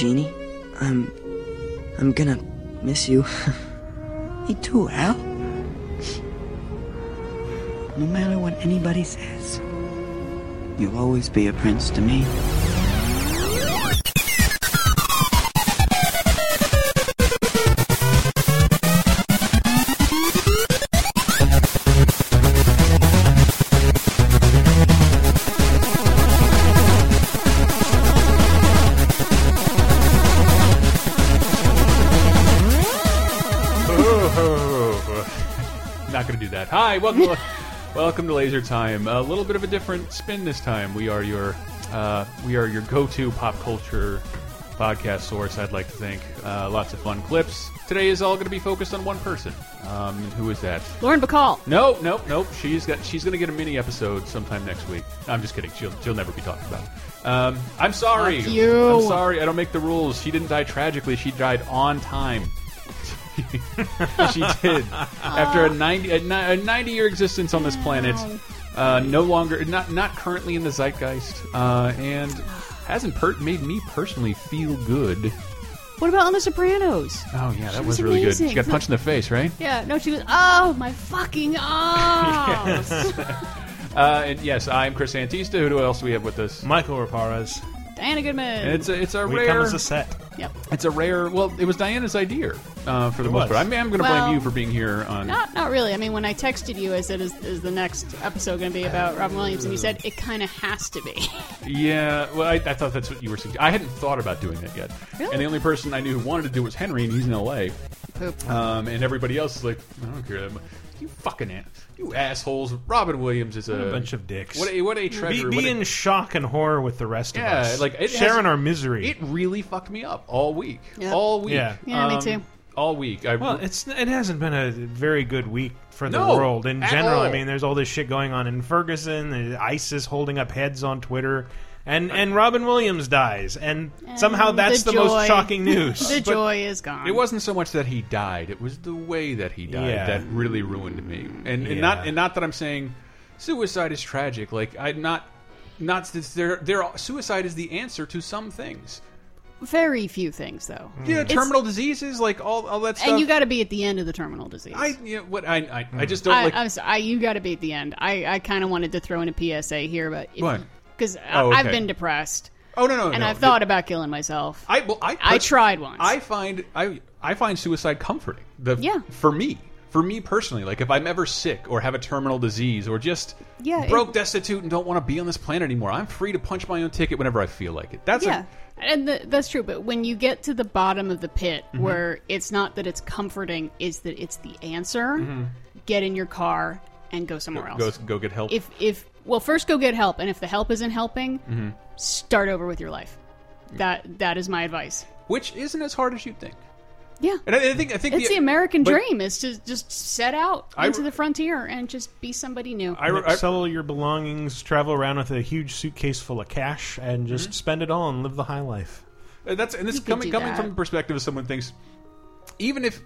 Jeannie. I'm. I'm gonna miss you. Me too, Al. No matter what anybody says, you'll always be a prince to me. Welcome, to, welcome to Laser Time. A little bit of a different spin this time. We are your, uh, we are your go-to pop culture podcast source. I'd like to think. Uh, lots of fun clips. Today is all going to be focused on one person. Um, and who is that? Lauren Bacall. No, no, no. She's got. She's going to get a mini episode sometime next week. I'm just kidding. She'll. She'll never be talked about. Um, I'm sorry. Fuck you. I'm sorry. I don't make the rules. She didn't die tragically. She died on time. she did after a 90 a, 90 year existence on this planet. Uh, no longer, not not currently in the zeitgeist, uh, and hasn't per made me personally feel good. What about on The Sopranos? Oh yeah, that was, was really amazing. good. She got punched in the face, right? Yeah, no, she was. Oh my fucking ass! Uh, and yes, I'm Chris Antista. Who else do we have with us? Michael Raparez. Diana Goodman. And it's a, it's a We rare. come as a set. yep. It's a rare. Well, it was Diana's idea uh, for the It most was. part. I mean, I'm going to Well, blame you for being here on. Not, not really. I mean, when I texted you, I said, "Is, is the next episode going to be about Robin Williams?" And you said it kind of has to be. Yeah, well, I, I thought that's what you were suggesting. I hadn't thought about doing that yet. Really? And the only person I knew who wanted to do it was Henry, and he's in L.A. Poop. Um, and everybody else is like, I don't care. That much. You fucking ass, you assholes. Robin Williams is a, a bunch of dicks. What a what a Be, treasure. be what a- in shock and horror with the rest of Yeah, us. like, it sharing has- our misery. It really fucked me up all week. Yep. All week. Yeah. Yeah, me Um, too. All week. I, well, it's it hasn't been a very good week for the No, world in at general. I mean, there's all this shit going on in Ferguson. ISIS holding up heads on Twitter, and and Robin Williams dies, and, somehow that's the, most shocking news. The But joy is gone. It wasn't so much that he died; it was the way that he died Yeah. that really ruined me. And, and not and not that I'm saying suicide is tragic. Like I'm not not there. There, suicide is the answer to some things. Very few things, though. Hmm. Yeah, It's- terminal diseases, like all all that stuff. And you got to be at the end of the terminal disease. I yeah, what I I, I hmm. just don't I, like. I'm sorry, I, you got to be at the end. I, I kind of wanted to throw in a PSA here, but What? Because Oh, I've been depressed, oh no no and no. I've thought about killing myself. I well, I, I tried once. I find I I find suicide comforting. The Yeah. for me. For me personally, like if I'm ever sick or have a terminal disease or just Yeah, broke, it- destitute, and don't want to be on this planet anymore, I'm free to punch my own ticket whenever I feel like it. That's yeah, a, and th that's true. But when you get to the bottom of the pit, Mm-hmm. where it's not that it's comforting, is that it's the answer. Get in your car and go somewhere else. Mm-hmm. go go get help. if if well, first go get help, and if the help isn't helping, Mm-hmm. start over with your life. That that is my advice. which isn't as hard as you think. Yeah. And I, I think I think It's the American but dream is to just set out I- into the frontier and just be somebody new. I, I, Sell all your belongings, travel around with a huge suitcase full of cash, and just Mm-hmm. spend it all and live the high life. Uh, That's and this You coming coming that. from the perspective of someone thinks, even if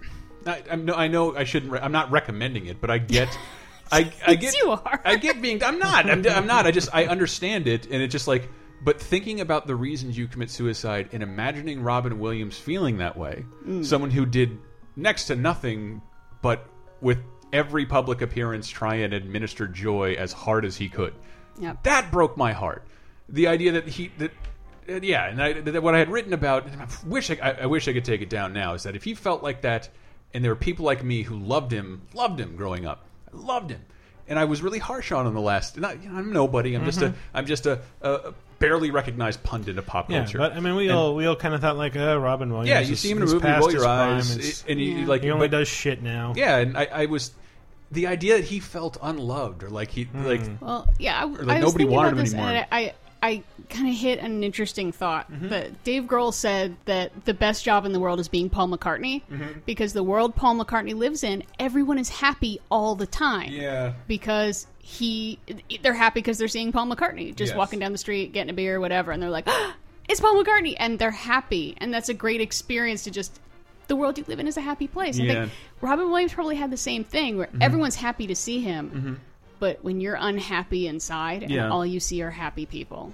I, I'm no, I know I shouldn't. Re I'm not recommending it, but I get. I, I get you are. I get being. I'm not. I'm, I'm not. I just I understand it, and it's just like. But thinking about the reasons you commit suicide and imagining Robin Williams feeling that way, Mm. someone who did next to nothing, but with every public appearance try and administer joy as hard as he could. Yep. That broke my heart. The idea that he that uh, yeah, and I, that what I had written about, and I wish I, I wish I could take it down now, is that if he felt like that, and there were people like me who loved him, loved him growing up, loved him, and I was really harsh on him the last. Not, you know, I'm nobody. I'm just a I'm just a, a, a barely recognized pundit of pop Yeah, culture. but I mean, we And- all we all kind of thought like, uh, Robin Williams. yeah, you is- see him in a movie, past roll your prime, eyes, it's- and you like he only but- does shit now. Yeah, and I, I was the idea that he felt unloved or like he like Well, yeah, I, like I was nobody wanted about him this, anymore. and I, I, kind of hit an interesting thought. Mm-hmm. That Dave Grohl said that the best job in the world is being Paul McCartney Mm-hmm. because the world Paul McCartney lives in, everyone is happy all the time. yeah. because he they're happy because they're seeing Paul McCartney just Yes. walking down the street getting a beer or whatever and they're like it's Paul McCartney and they're happy and that's a great experience to just the world you live in is a happy place. I Yeah. Mm-hmm. think Robin Williams probably had the same thing where everyone's happy to see him but when you're unhappy inside Yeah. and all you see are happy people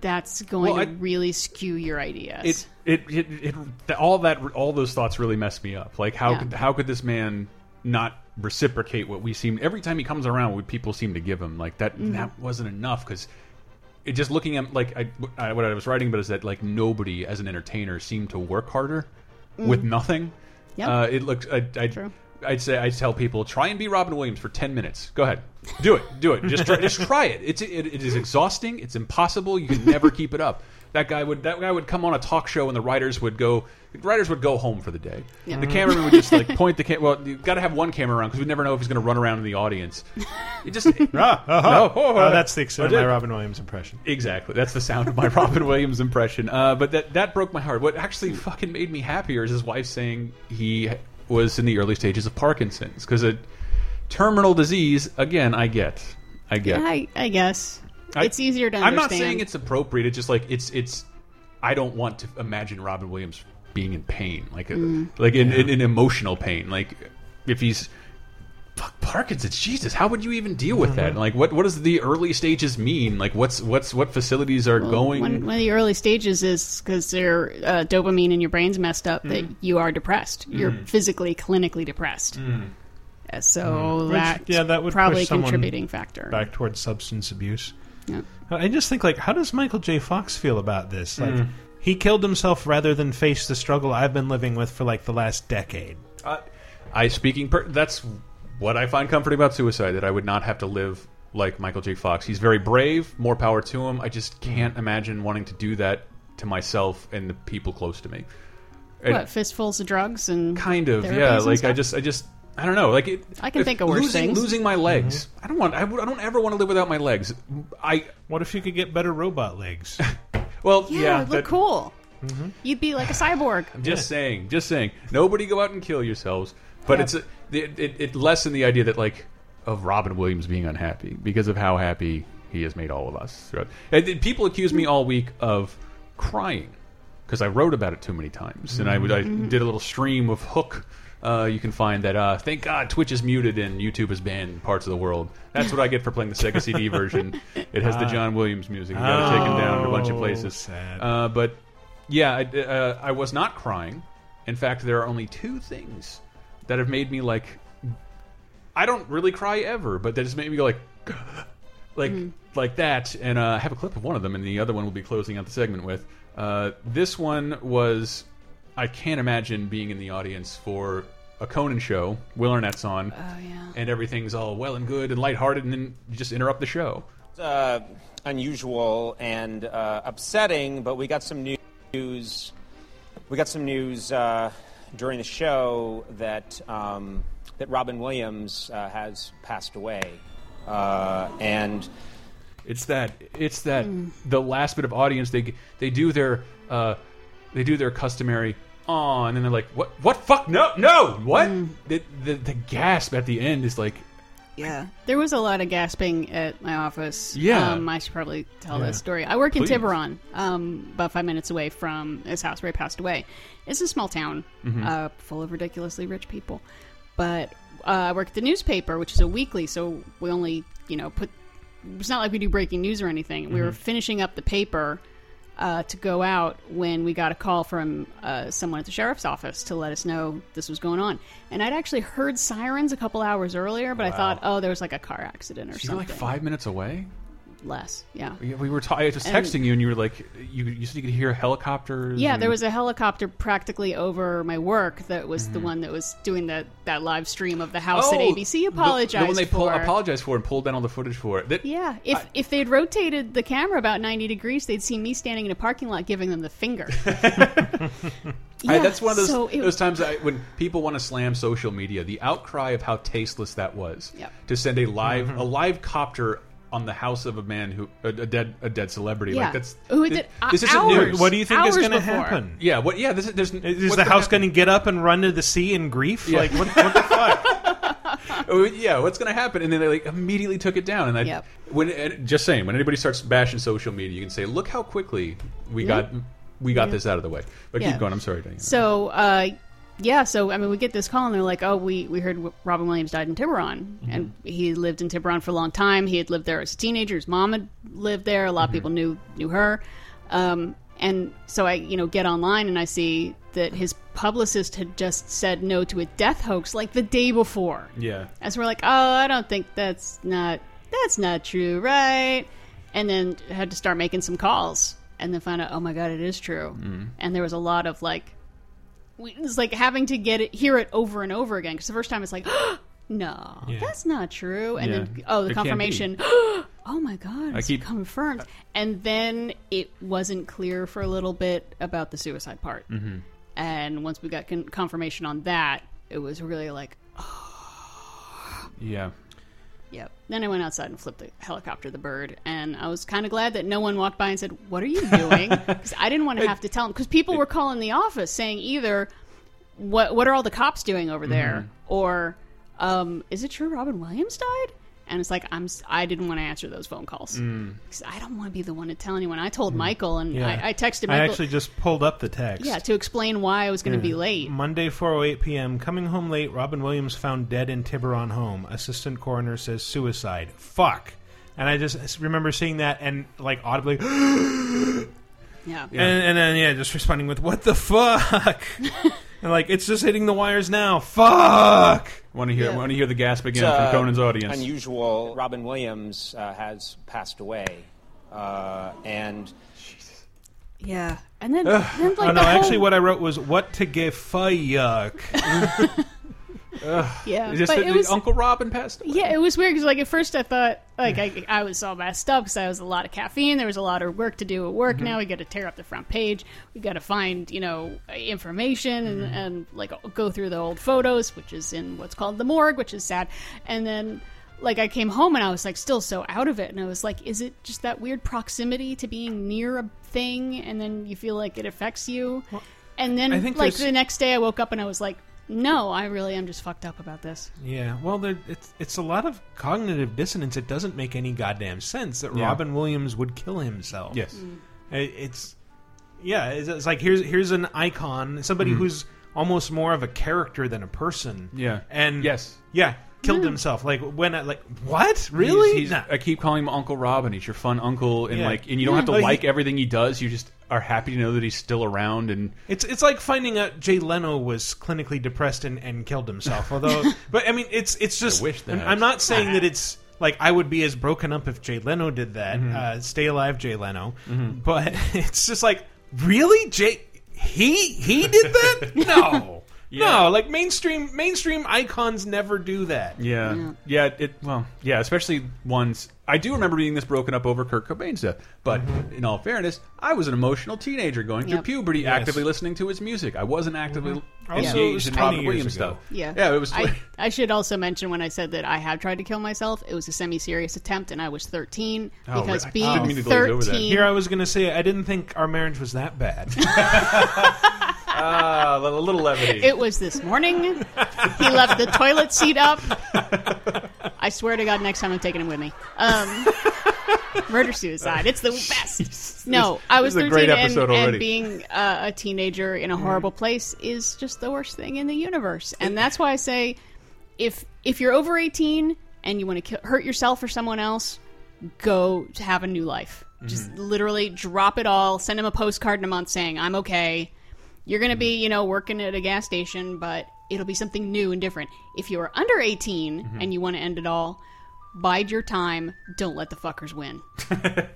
that's going Well, to I- really skew your ideas. it, it, it, it, all that, all those thoughts really mess me up. Like, how Yeah. could, how could this man not reciprocate what we seem every time he comes around? What people seem to give him, like that, Mm-hmm. that wasn't enough because. It just looking at like I, I, what I was writing about is that like nobody as an entertainer seemed to work harder with nothing. Mm. Yep. Uh, it looks. I, I, True. I'd say I tell people try and be Robin Williams for ten minutes. Go ahead, do it, do it. Just try, just try it. It's it, it is exhausting. It's impossible. You can never keep it up. That guy would that guy would come on a talk show and the writers would go the writers would go home for the day. Yeah. The cameraman would just like point the camera. Well, you got to have one camera around because we never know if he's going to run around in the audience. It just Ah, uh-huh. No. Oh, that's the extent I of my. Robin Williams impression. Exactly. That's the sound of my Robin Williams impression. Uh, but that that broke my heart. What actually fucking made me happier is his wife saying he was in the early stages of Parkinson's because a terminal disease. Again, I get, I get. Yeah, I, I guess I- it's easier to I'm not saying it's appropriate. It's just like it's it's. I don't want to imagine Robin Williams being in pain, like a, Mm. like in, in, in emotional pain. Like if he's fuck Parkinson's, Jesus, how would you even deal with Mm-hmm. that? Like what what does the early stages mean? Like what's what's what facilities are going? One, one of the early stages is because their uh, dopamine in your brain's messed up that Mm. you are depressed. You're physically, clinically depressed. Uh, So that yeah, that would probably push a someone contributing factor. Back towards substance abuse. Yeah. I just think like, how does Michael J. Fox feel about this? Like, Mm. he killed himself rather than face the struggle I've been living with for like the last decade. Uh, I speaking. Per that's what I find comforting about suicide. That I would not have to live like Michael J. Fox. He's very brave. More power to him. I just mm-hmm. can't imagine wanting to do that to myself and the people close to me. And What fistfuls of drugs and kind of, yeah. and Like I just, I just, I don't know. Like it, I can if think of worse losing, things. Losing my legs. Mm-hmm. I don't want. I, I don't ever want to live without my legs. I What if you could get better robot legs? well, yeah, yeah. look that- cool. Mm-hmm. You'd be like a cyborg. I'm just saying, just saying. Nobody go out and kill yourselves. But it's it, it, it lessened the idea that like of Robin Williams being unhappy because of how happy he has made all of us. And people accuse me all week of crying because I wrote about it too many times, and I, I did a little stream of Hook. Uh, you can find that. Uh, thank God Twitch is muted and YouTube has banned in parts of the world. That's what I get for playing the Sega CD version. It has the John Williams music. You got to take him down to a bunch of Oh, places. sad. Uh, but yeah, I, uh, I was not crying. In fact, there are only two things that have made me like. I don't really cry ever, but that just made me go like, like like that. And uh, I have a clip of one of them, and the other one we'll be closing out the segment with. Uh, this one was, I can't imagine being in the audience for a Conan show. Will Arnett's on, Oh yeah. and everything's all well and good and lighthearted, and then you just interrupt the show. uh, unusual and uh, upsetting, but we got some news. We got some news uh, during the show that um, that Robin Williams uh, has passed away, uh, and It's that. It's that. The last bit of audience they they do their uh, they do their customary oh, and then they're like, what? What? Fuck no, no, what? The, the the gasp at the end is like, Yeah. There was a lot of gasping at my office. Yeah. Um, I should probably tell Yeah. this story. I work in Please. Tiburon, um, about five minutes away from his house where he passed away. It's a small town, Mm-hmm. uh, full of ridiculously rich people. But uh, I work at the newspaper, which is a weekly, so we only, you know, put. It's not like we do breaking news or anything. We were Mm-hmm. finishing up the paper uh, to go out when we got a call from uh, someone at the sheriff's office to let us know this was going on. And I'd actually heard sirens a couple hours earlier, but I thought, oh, there was like a car accident or you're something. like five minutes away. Less. Yeah. Yeah, We were. ta- I was And- texting you, and you were like, you you said you could hear helicopters. Yeah, and- there was a helicopter practically over my work that was the one that was doing that, that live stream of the house that Mm-hmm. Oh, ABC the- apologized The, one they pull, for. apologized for and pulled down all the footage for it. That- Yeah, if if they'd rotated the camera about ninety degrees, they'd see me standing in a parking lot giving them the finger. I, Yeah, that's one of those so it- those times I, when people want to slam social media. The outcry of how tasteless that was Yep. to send a live Mm-hmm. a live copter on the house of a man who a, a dead a dead celebrity. Yeah. Like that's Who this, did- uh, this isn't hours. what do you think is going to happen? Yeah, what? Yeah, this is, there's Is what's the house going to get up and run to the sea in grief? Yeah. Like what, what the fuck? Oh, yeah, what's going to happen? And then they like immediately took it down. And I, Yep. when and just saying, when anybody starts bashing social media, you can say, "Look how quickly we got we got this out of the way." But Yeah. keep going. I'm sorry, Diana. So, uh, yeah, so I mean, we get this call and they're like, "Oh, we we heard Robin Williams died in Tiburon, and he lived in Tiburon for a long time. He had lived there as a teenager. His mom had lived there. A lot of people knew knew her." Um, and so I, you know, get online and I see that his publicist had just said no to a death hoax like the day before. Yeah. As we're like, oh, I don't think that's not that's not true, right? And then had to start making some calls, and then find out, oh my god, it is true. Mm. And there was a lot of like, it's like having to get it, hear it over and over again because the first time it's like, no, Yeah. that's not true, and Yeah. then oh, the It confirmation, oh my god, I it's keep- confirmed, and then it wasn't clear for a little bit about the suicide part, mm-hmm. and once we got con- confirmation on that, it was really like. Yeah. Yep. Then I went outside and flipped the helicopter the bird, and I was kind of glad that no one walked by and said, "What are you doing?" Because I didn't want to have to tell them. Because people were calling the office saying either, "What What are all the cops doing over there?" or um, "Is it true Robin Williams died?" And it's like I'm. I didn't want to answer those phone calls mm. because I don't want to be the one to tell anyone. I told Michael, and Yeah. I, I texted I actually just pulled up the text. yeah, to explain why I was going to be late. Monday, 4:08 p.m. Coming home late. Robin Williams found dead in Tiburon home. Assistant coroner says suicide. Fuck. And I just remember seeing that and like audibly, yeah. and, Yeah. and then yeah, just responding with "What the fuck?" and like it's just hitting the wires now. Fuck. Want to hear? Yeah. Want to hear the gasp again It's, uh, from Conan's audience? Unusual. Robin Williams uh, has passed away, uh, and Yeah. And then, then like oh no, the whole, actually, what I wrote was "What to give fuck." yeah, this but the- it was Uncle Robin passed away? Yeah, it was weird because like at first I thought like I, I was all messed up because I was a lot of caffeine. There was a lot of work to do at work. Mm-hmm. Now we got to tear up the front page. We got to find you know information and, Mm-hmm. and like go through the old photos, which is in what's called the morgue, which is sad. And then like I came home and I was like still so out of it, and I was like, is it just that weird proximity to being near a thing, and then you feel like it affects you? and then I think like there's- the next day I woke up and I was like. No, I really am just fucked up about this. Yeah, well, there, it's it's a lot of cognitive dissonance. It doesn't make any goddamn sense that Yeah. Robin Williams would kill himself. Yes. It- it's yeah, it's, it's like here's here's an icon, somebody who's almost more of a character than a person. Mm-hmm. Yeah. and Yes. yeah, killed himself. Like when I like what really? He's, he's, Nah. I keep calling him Uncle Robin. He's your fun uncle, and Yeah. like, and you don't have to Like, he- everything he does. You just are happy to know that he's still around. And It's it's like finding out Jay Leno was clinically depressed and, and killed himself. Although, but I mean, it's it's just. wish that. I'm- not saying that it's like I would be as broken up if Jay Leno did that. Mm-hmm. Uh, stay alive, Jay Leno. But it's just like really, Jay. He he did that? No. No, like mainstream mainstream icons never do that. yeah, yeah, it well, yeah, especially ones. I do remember being this broken up over Kurt Cobain's death. But mm-hmm. in all fairness, I was an emotional teenager going through Yep. puberty, Yes. actively listening to his music. I wasn't actively mm-hmm. oh, Also, it engaged was in Robin Williams ago. stuff. Yeah, yeah, it was. I, I should also mention when I said that I have tried to kill myself, it was a semi-serious attempt, and I was 13 Oh, because right. I being didn't mean to glaze over that. 13. Here I was going to say I didn't think our marriage was that bad. Ah, a little, levity. It was this morning. he left the toilet seat up. I swear to God, next time I'm taking him with me. Um, murder suicide. It's the best. No, I was This is a 13 great and, episode and already. being uh, a teenager in a horrible place is just the worst thing in the universe. And that's why I say, if if you're over 18 and you want to kill, hurt yourself or someone else, go to have a new life. Just literally drop it all. Send him a postcard in a month saying, "I'm okay." You're going to be, mm-hmm. you know, working at a gas station, but it'll be something new and different. If you are under 18 mm-hmm. and you want to end it all, bide your time. Don't let the fuckers win.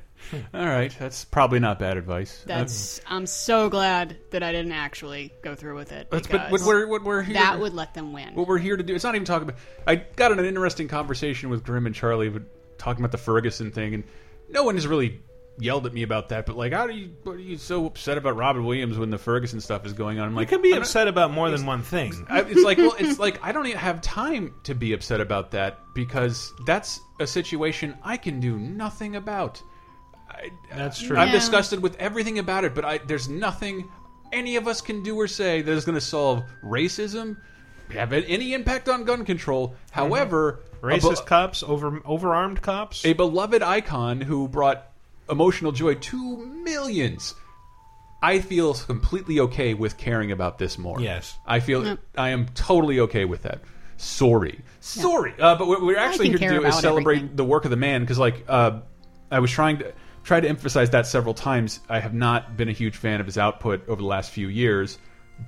all right, that's probably not bad advice. That's. I'm so glad that I didn't actually go through with it. That's but what we're what we're here. that would let them win. what we're here to do. It's not even talking about. I got in an interesting conversation with Grim and Charlie, talking about the Ferguson thing, and no one has really yelled at me about that. But like, how do you? What are you so upset about Robin Williams when the Ferguson stuff is going on? I'm like, You like, can be I'm not- upset about more than one thing. I, it's like, well, it's like I don't even have time to be upset about that because that's a situation I can do nothing about. I, That's true. I'm Yeah. disgusted with everything about it, but I, there's nothing any of us can do or say that is going to solve racism, have any impact on gun control. Mm-hmm. However, a Racist cops, over overarmed cops. a beloved icon who brought emotional joy to millions. I feel completely okay with caring about this more. Yes. I feel I am totally okay with that. Sorry, sorry, uh, but what we're actually here to do is celebrate everything. the work of the man because, like, uh, I was trying to try to emphasize that several times. I have not been a huge fan of his output over the last few years,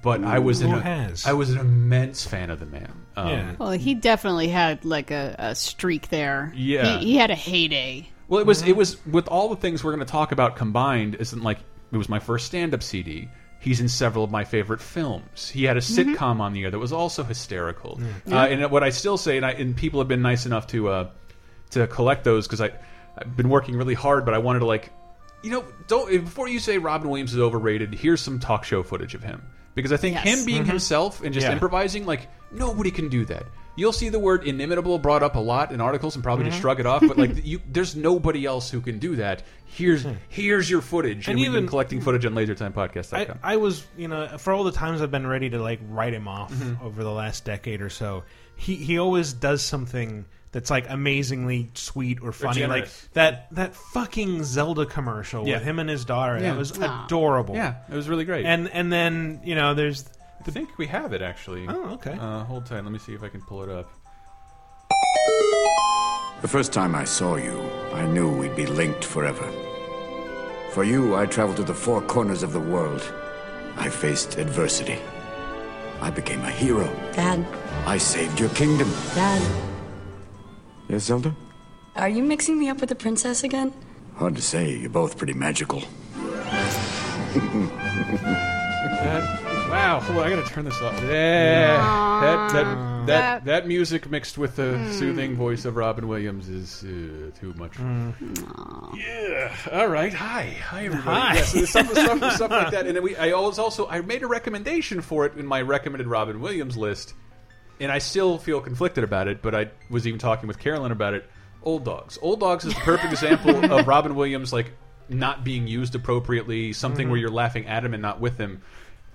but I was Who an, has? I was an immense fan of the man. Um, Yeah. Well, he definitely had like a, a streak there. Yeah. he, he had a heyday. Well, it was it was with all the things we're going to talk about combined. Isn't like it was my first stand up CD. He's in several of my favorite films. He had a sitcom on the air that was also hysterical. Uh, and what I still say, and, I, and people have been nice enough to uh, to collect those because I I've been working really hard, but I wanted to like, you know, don't before you say Robin Williams is overrated. Here's some talk show footage of him because I think Yes. him being himself and just Yeah. improvising like nobody can do that. You'll see the word inimitable brought up a lot in articles and probably just shrug it off, but like you, there's nobody else who can do that. Here's here's your footage, and, And we've been even- collecting footage on LaserTimePodcast.com. I, I was, you know, for all the times I've been ready to like write him off Mm-hmm. over the last decade or so, he he always does something that's like amazingly sweet or funny, like that that fucking Zelda commercial Yeah. with him and his daughter. Yeah. That was Aw. adorable. yeah, it was really great. and and then you know, there's I think we have it actually. Oh, okay. Uh, hold tight. Let me see if I can pull it up. The first time I saw you, I knew we'd be linked forever. For you, I traveled to the four corners of the world. I faced adversity. I became a hero. Dad, I saved your kingdom. Dad, Yes, Zelda? are you mixing me up with the princess again? Hard to say. You're both pretty magical. That, wow, hold on, I gotta turn this off. Yeah, that, that, that, That- that music mixed with the soothing voice of Robin Williams is uh, too much. Yeah. All right. Hi. Hi, everybody. Hi. Yeah, so there's stuff, stuff, stuff like that. And then we, I always also I made a recommendation for it in my recommended Robin Williams list, and I still feel conflicted about it. But I was even talking with Carolyn about it. Old Dogs. Old Dogs is the perfect example of Robin Williams like not being used appropriately, something Mm-hmm. where you're laughing at him and not with him.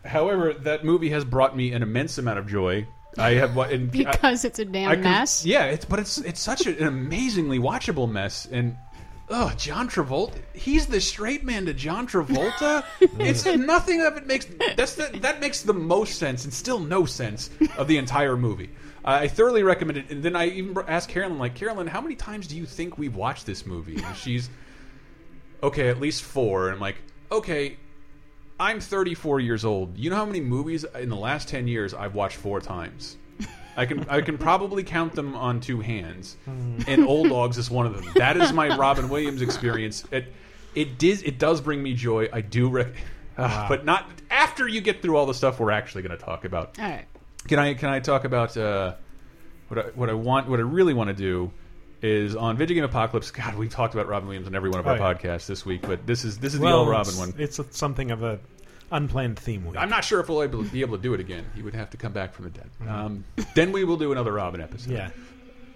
However, that movie has brought me an immense amount of joy. I have and I- Because it's a damn I can- mess. Yeah, it's but it's it's such an amazingly watchable mess, and oh, John Travolta, he's the straight man to John Travolta. it's nothing of it makes that's the, that makes the most sense, and still no sense of the entire movie. I thoroughly recommend it, and then I even asked Carolyn, like Carolyn, how many times do you think we've watched this movie? And she's okay, at least four. And I'm like, okay, I'm 34 years old. You know how many movies in the last 10 years I've watched four times? I can I can probably count them on two hands, and Old Dogs is one of them. That is my Robin Williams experience. It it did it does bring me joy. I do rec, uh, but not after you get through all the stuff we're actually going to talk about. All right. Can I can I talk about uh, what I, what I want what I really want to do is on Vidjagame Apocalypse. God, we talked about Robin Williams on every one of our Oh, yeah. podcasts this week, but this is this is the old Robin one. It's a, something of a unplanned theme week. I'm not sure if we'll able, be able to do it again. He would have to come back from the dead. Um, then we will do another Robin episode. yeah.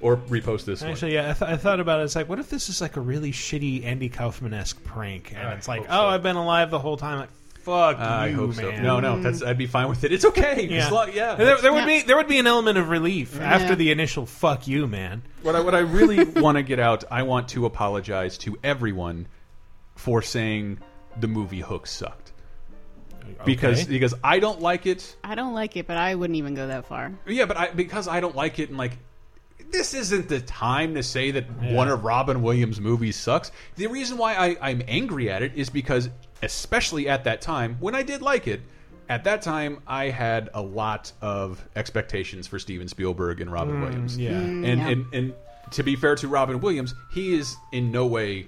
or repost this one. Actually, yeah, I, th I thought about it. It's like, what if this is like a really shitty Andy Kaufman esque prank, and I it's like, oh, so. I've been alive the whole time. Like, fuck uh, I you, hope so. man. No, no, that's I'd be fine with it. It's okay. Yeah, As long- yeah. There, there would Yeah. be there would be an element of relief Yeah. after the initial "fuck you, man." What I, what I really want to get out, I want to apologize to everyone for saying the movie Hook sucked because Okay. because I don't like it. I don't like it, but I wouldn't even go that far. Yeah, but I because I don't like it and like this isn't the time to say that one of Robin Williams' movies sucks. The reason why I, I'm angry at it is because, especially at that time, when I did like it, at that time I had a lot of expectations for Steven Spielberg and Robin Williams. yeah. and, yeah. and and to be fair to Robin Williams, he is in no way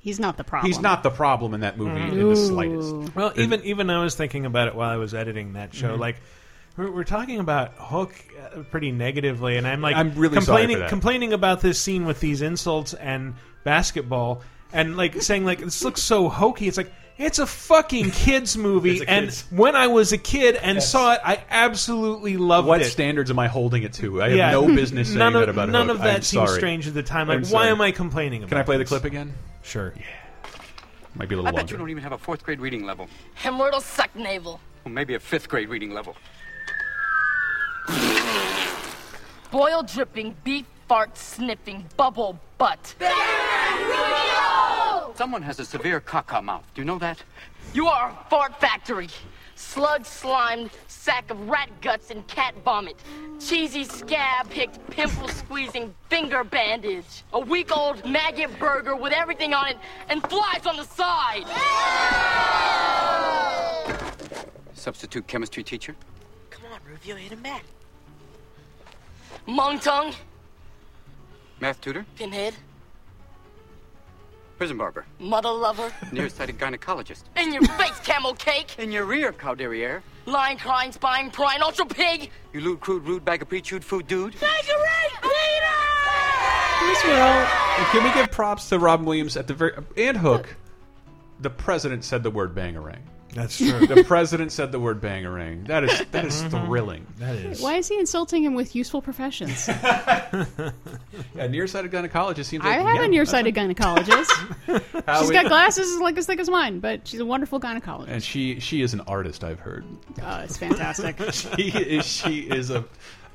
He's not the problem. he's not the problem in that movie in the slightest. Well, even even I was thinking about it while I was editing that show. Mm-hmm. Like, we're, we're talking about Hook uh, pretty negatively, and I'm like, I'm really sorry complaining for that. complaining about this scene with these insults and basketball, and like saying like this looks so hokey. It's like. It's a fucking kids movie, It's and kids- when I was a kid and saw it, I absolutely loved What it. What standards am I holding it to? I have Yeah. no business saying none of, that about it. none Hook. of that I'm seems sorry. strange at the time. Like, why am I complaining? about Can I play the clip again? Sure. Yeah. Might be a little I bet longer. you don't even have a fourth grade reading level. Immortal suck navel. Or maybe a fifth grade reading level. Boil dripping, beef fart sniffing, bubble butt. Someone has a severe caca mouth. Do you know that? You are a fart factory. Slug slimed sack of rat guts and cat vomit. Cheesy scab picked pimple squeezing finger bandage. A week old maggot burger with everything on it and flies on the side. Substitute chemistry teacher? Come on, Rufio, hit him back. Mung tongue, Math tutor? pinhead, Prison barber? mother lover. Nearsighted gynecologist? In your face, camel cake. In your rear, cow derriere? Line, crying, spine, prine, ultra pig. You lewd, crude, rude bag of pre-chewed food dude? This world. And can we give props to Robin Williams at the very and Hook? The president said the word bangarang. That's true. The president said the word bangarang. That is that is thrilling. That is. Why is he insulting him with useful professions? Yeah, nearsighted gynecologist seems like I have yeah, a nearsighted gynecologist. how She's it- got glasses like as thick as mine, but she's a wonderful gynecologist. and she she is an artist. I've heard. Oh, it's fantastic. she is she is a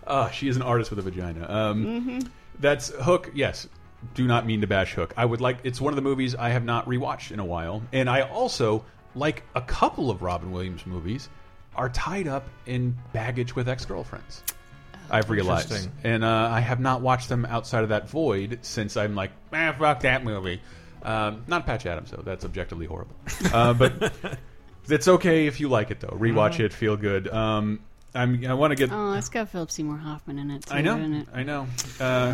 uh, she is an artist with a vagina. Um, That's Hook. Yes, do not mean to bash Hook. I would like. It's one of the movies I have not rewatched in a while, and I also like a couple of Robin Williams movies are tied up in baggage with ex girlfriends. I've realized, and uh, I have not watched them outside of that void since I'm like, ah, fuck that movie. Um, not Patch Adams though; that's objectively horrible. Uh, but it's okay if you like it though. Rewatch it, feel good. Um, I'm, I want to get. oh, it's got Philip Seymour Hoffman in it. Too, I know, Isn't it? I know. Uh,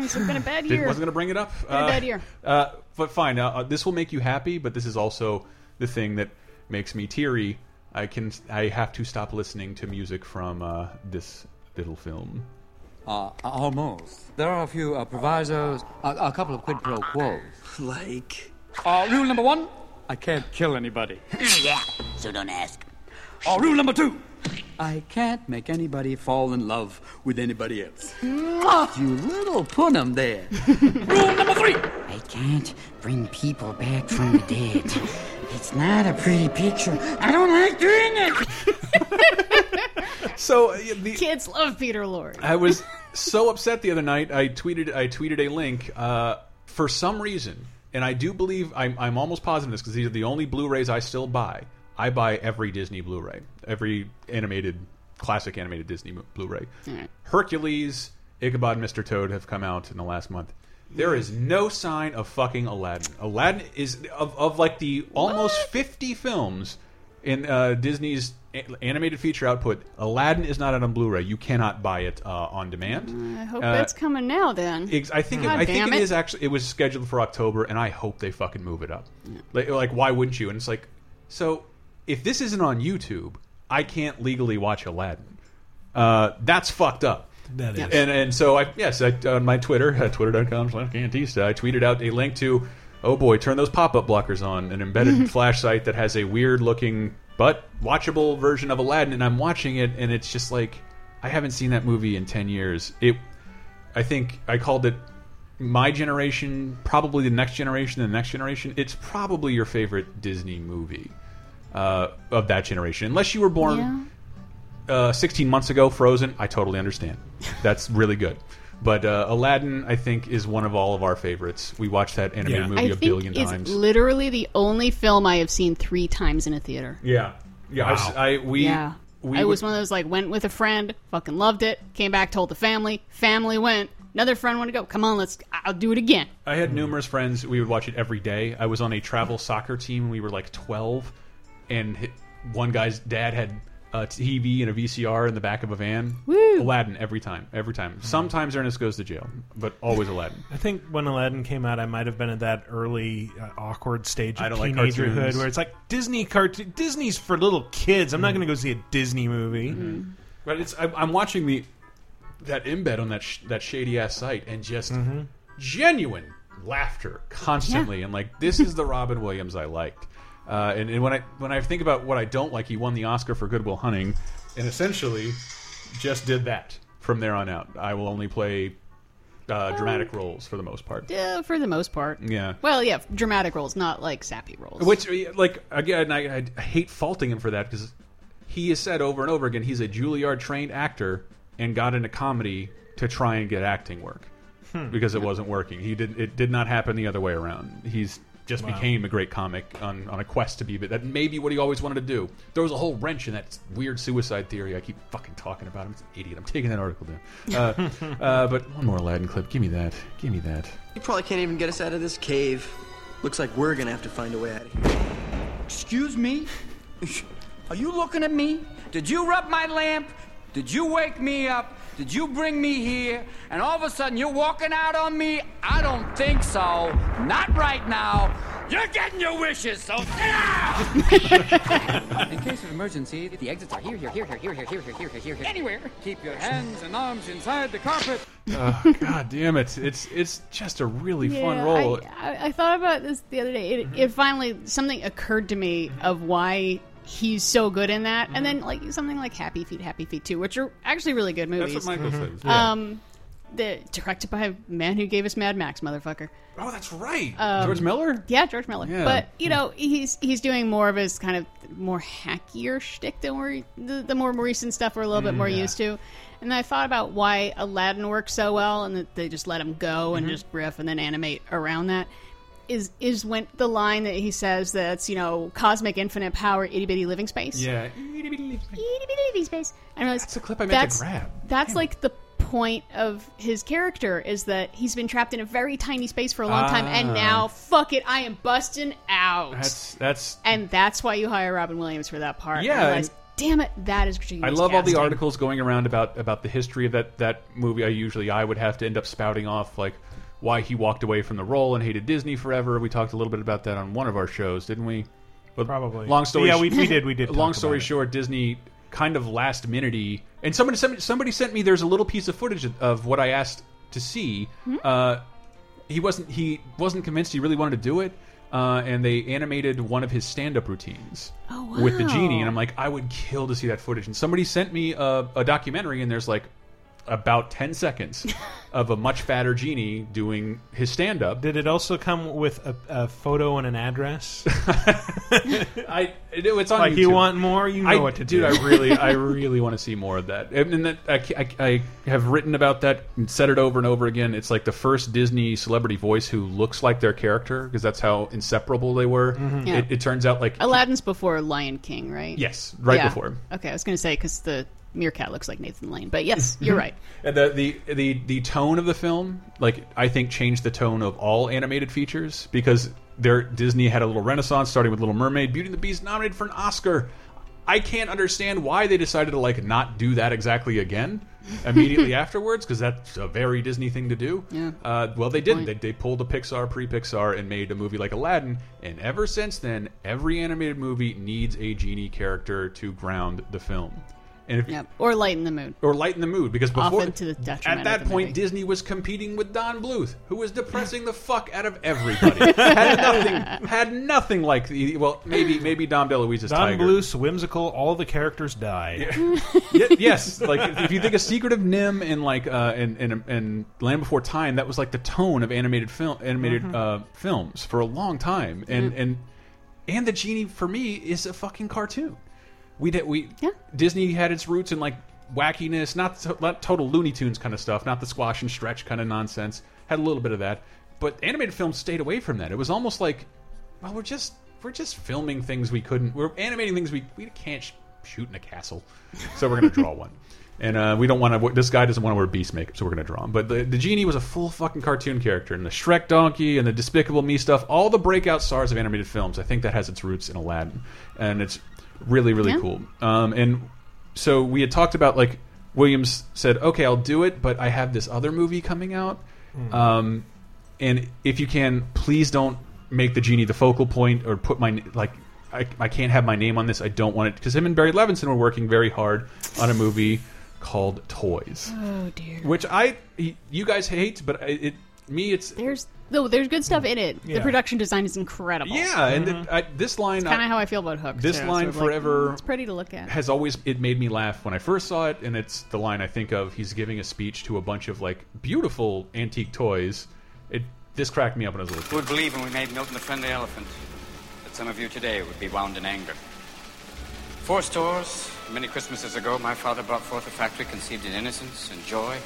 Mm, it's been a bad year. wasn't going to bring it up. Been a bad year. Uh, but fine. Uh, uh, this will make you happy, but this is also the thing that makes me teary. I can. I have to stop listening to music from uh, this little film. Uh, almost. There are a few uh, provisos, a, a couple of quid pro quos. Like. Uh, rule number one I can't kill anybody. yeah, so don't ask. Uh, rule number two I can't make anybody fall in love with anybody else. You little punum there. rule number three I can't bring people back from the dead. It's not a pretty picture. I don't like doing it. So uh, the Kids love Peter Lorre. I was so upset the other night. I tweeted I tweeted a link uh, for some reason, and I do believe I'm, I'm almost positive this because these are the only Blu-rays I still buy. I buy every Disney Blu-ray, every animated classic animated Disney Blu-ray. Alright. Hercules, Ichabod, and Mr. Toad have come out in the last month. There is no sign of fucking Aladdin. Aladdin is of, of like the almost 50 films in uh, Disney's a- animated feature output. Aladdin is not out on Blu-ray. You cannot buy it uh, on demand. I hope Uh, that's coming now. Then I think it, I think it it. is actually. It was scheduled for October, and I hope they fucking move it up. Like, like, why wouldn't you? And it's like, so if this isn't on YouTube, I can't legally watch Aladdin. Uh, that's fucked up. That is. And and so I yes I, on my Twitter uh, twitter.com slash Cantista I tweeted out a link to oh boy turn those pop up blockers on an embedded flash site that has a weird looking but watchable version of Aladdin and I'm watching it and it's just like I haven't seen that movie in ten years. It I think I called it my generation, probably the next generation, the next generation. It's probably your favorite Disney movie uh, of that generation, unless you were born Yeah. Uh, 16 months ago, Frozen, I totally understand. That's really good. But uh, Aladdin, I think, is one of all of our favorites. We watched that animated Yeah. movie I a think billion it's times. literally the only film I have seen three times in a theater. yeah, yeah. I s- I, we, yeah. we I was would- one of those like went with a friend, fucking loved it, came back, told the family, family went. Another friend wanted to go. Come on, let's. I'll do it again. I had numerous friends. We would watch it every day. I was on a travel soccer team. We were like 12, and hi- one guy's dad had a TV and a VCR in the back of a van. Woo. Aladdin every time, every time. Sometimes Ernest goes to jail, but always Aladdin. I think when Aladdin came out, I might have been at that early uh, awkward stage I of don't like teenagerhood cartoons. where it's like Disney cartoon. Disney's for little kids. Mm. I'm not going to go see a Disney movie. But it's I, I'm watching the that embed on that sh that shady ass site and just genuine laughter constantly and like this is the Robin Williams I liked. Uh, and, and when I when I think about what I don't like, he won the Oscar for Goodwill Hunting, and essentially just did that from there on out. I will only play uh, dramatic roles for the most part. Yeah, for the most part. Yeah. Well, yeah, dramatic roles, not like sappy roles. Which, like, again, I, I hate faulting him for that because he has said over and over again he's a Juilliard trained actor and got into comedy to try and get acting work Hmm. because it wasn't working. He did it did not happen the other way around. He's just Wow. became a great comic on, on a quest to be, but that may be what he always wanted to do. There was a whole wrench in that weird suicide theory. I keep fucking talking about him. It's an idiot. I'm taking that article down. Uh, uh, but one more Aladdin clip. Give me that. Give me that. You probably can't even get us out of this cave. Looks like we're gonna have to find a way out of here. Excuse me? Are you looking at me? Did you rub my lamp? Did you wake me up? Did you bring me here? And all of a sudden you're walking out on me? I don't think so. Not right now. You're getting your wishes, so sit down! In case of emergency, the exits are here, here, here, here, here, here, here, here, here, here, here. Anywhere. Keep your hands and arms inside the carpet. Oh, God damn it! It's it's just a really fun role. I, I, I thought about this the other day. It, it finally something occurred to me of why he's so good in that, and then like something like Happy Feet, Happy Feet Two, which are actually really good movies. That's what Michael says. Yeah. Um, the directed by a man who gave us Mad Max, motherfucker. oh, that's right. Um, George Miller. Yeah, George Miller. Yeah. But you know, he's he's doing more of his kind of more hackier shtick than we're the, the more recent stuff we're a little bit more Mm, yeah. used to. And I thought about why Aladdin works so well, and that they just let him go and Mm-hmm. Mhm. just riff and then animate around that. Is is when the line that he says that's you know cosmic infinite power itty bitty living space Yeah. itty bitty living space. I realized That's a clip I meant to that's, grab. That's like the point of his character is that he's been trapped in a very tiny space for a long time, and Ah. now fuck it, I am busting out. That's that's. and that's why you hire Robin Williams for that part. Yeah, I realized, damn it, that is genius. I love all the articles going around about about the history of that that movie. I usually I would have to end up spouting off like why he walked away from the role and hated Disney forever. We talked a little bit about that on one of our shows, didn't we? But Probably. Long story. Yeah, we- we did- we did Long story about it. short, Disney kind of last minute and somebody somebody somebody sent me. There's a little piece of footage of, of what I asked to see. Hmm? Uh, he wasn't he wasn't convinced he really wanted to do it. Uh, and they animated one of his stand-up routines Oh, with the genie, and I'm like, I would kill to see that footage. And somebody sent me a, a documentary, and there's like about 10 seconds of a much fatter genie doing his stand-up. Did it also come with a, a photo and an address? I it, it's on like you want more, you know I, what to dude, do. I really, I really want to see more of that. And, and that I, I, I have written about that and said it over and over again. It's like the first Disney celebrity voice who looks like their character because that's how inseparable they were. Mm-hmm. Yeah. It, it turns out like Aladdin's before Lion King, right? Yes, right Yeah. before. Okay, I was going to say because the meerkat looks like Nathan Lane, but yes, you're right. And the, the the the tone of the film, like I think, changed the tone of all animated features because there Disney had a little renaissance, starting with Little Mermaid, Beauty and the Beast nominated for an Oscar. I can't understand why they decided to like not do that exactly again immediately afterwards because that's a very Disney thing to do. Yeah. Uh, well, they didn't. They, they pulled a Pixar pre-Pixar and made a movie like Aladdin, and ever since then, every animated movie needs a genie character to ground the film. And if, Yep. Or lighten the mood. or lighten the mood because before Often to the at that of the point movie. Disney was competing with Don Bluth, who was depressing the fuck out of everybody. had nothing, had nothing like the well, maybe maybe Dom DeLuise's Don Tiger. Bluth's whimsical, all the characters die. Ye- yes, like if- if you think of Secret of NIMH and like uh, and, and and Land Before Time, that was like the tone of animated film, animated Mhm. uh, films for a long time, and Mm-hmm. and and the genie for me is a fucking cartoon. We did we Disney had its roots in like wackiness, not, not total Looney Tunes kind of stuff, not the squash and stretch kind of nonsense. Had a little bit of that, but animated films stayed away from that. It was almost like, well, we're just we're just filming things we couldn't. We're animating things we we can't sh shoot in a castle, so we're going to draw one. And uh, we don't want to. This guy doesn't want to wear beast makeup, so we're going to draw him. But the, the genie was a full fucking cartoon character, and the Shrek donkey and the Despicable Me stuff, all the breakout stars of animated films. I think that has its roots in Aladdin, and it's really really Yeah. cool. Um, and so we had talked about like Williams said, okay, I'll do it, but I have this other movie coming out. Hmm. Um, and if you can, please don't make the genie the focal point or put my like. I, I can't have my name on this. I don't want it because him and Barry Levinson were working very hard on a movie called Toys, Oh dear. which I you guys hate, but it, it me it's There's no, there's good stuff in it. Yeah. The production design is incredible. yeah, and it, I, this line kind of how I feel about Hook. this too. line Sort of like, forever mm, it's pretty to look at. has always it made me laugh when I first saw it, and it's the line I think of. He's giving a speech to a bunch of like beautiful antique toys. It this cracked me up when I was a little Who would believe when we made Milton the Friendly Elephant that some of you today would be wound in anger? Four stores, many Christmases ago, my father brought forth a factory conceived in innocence and joy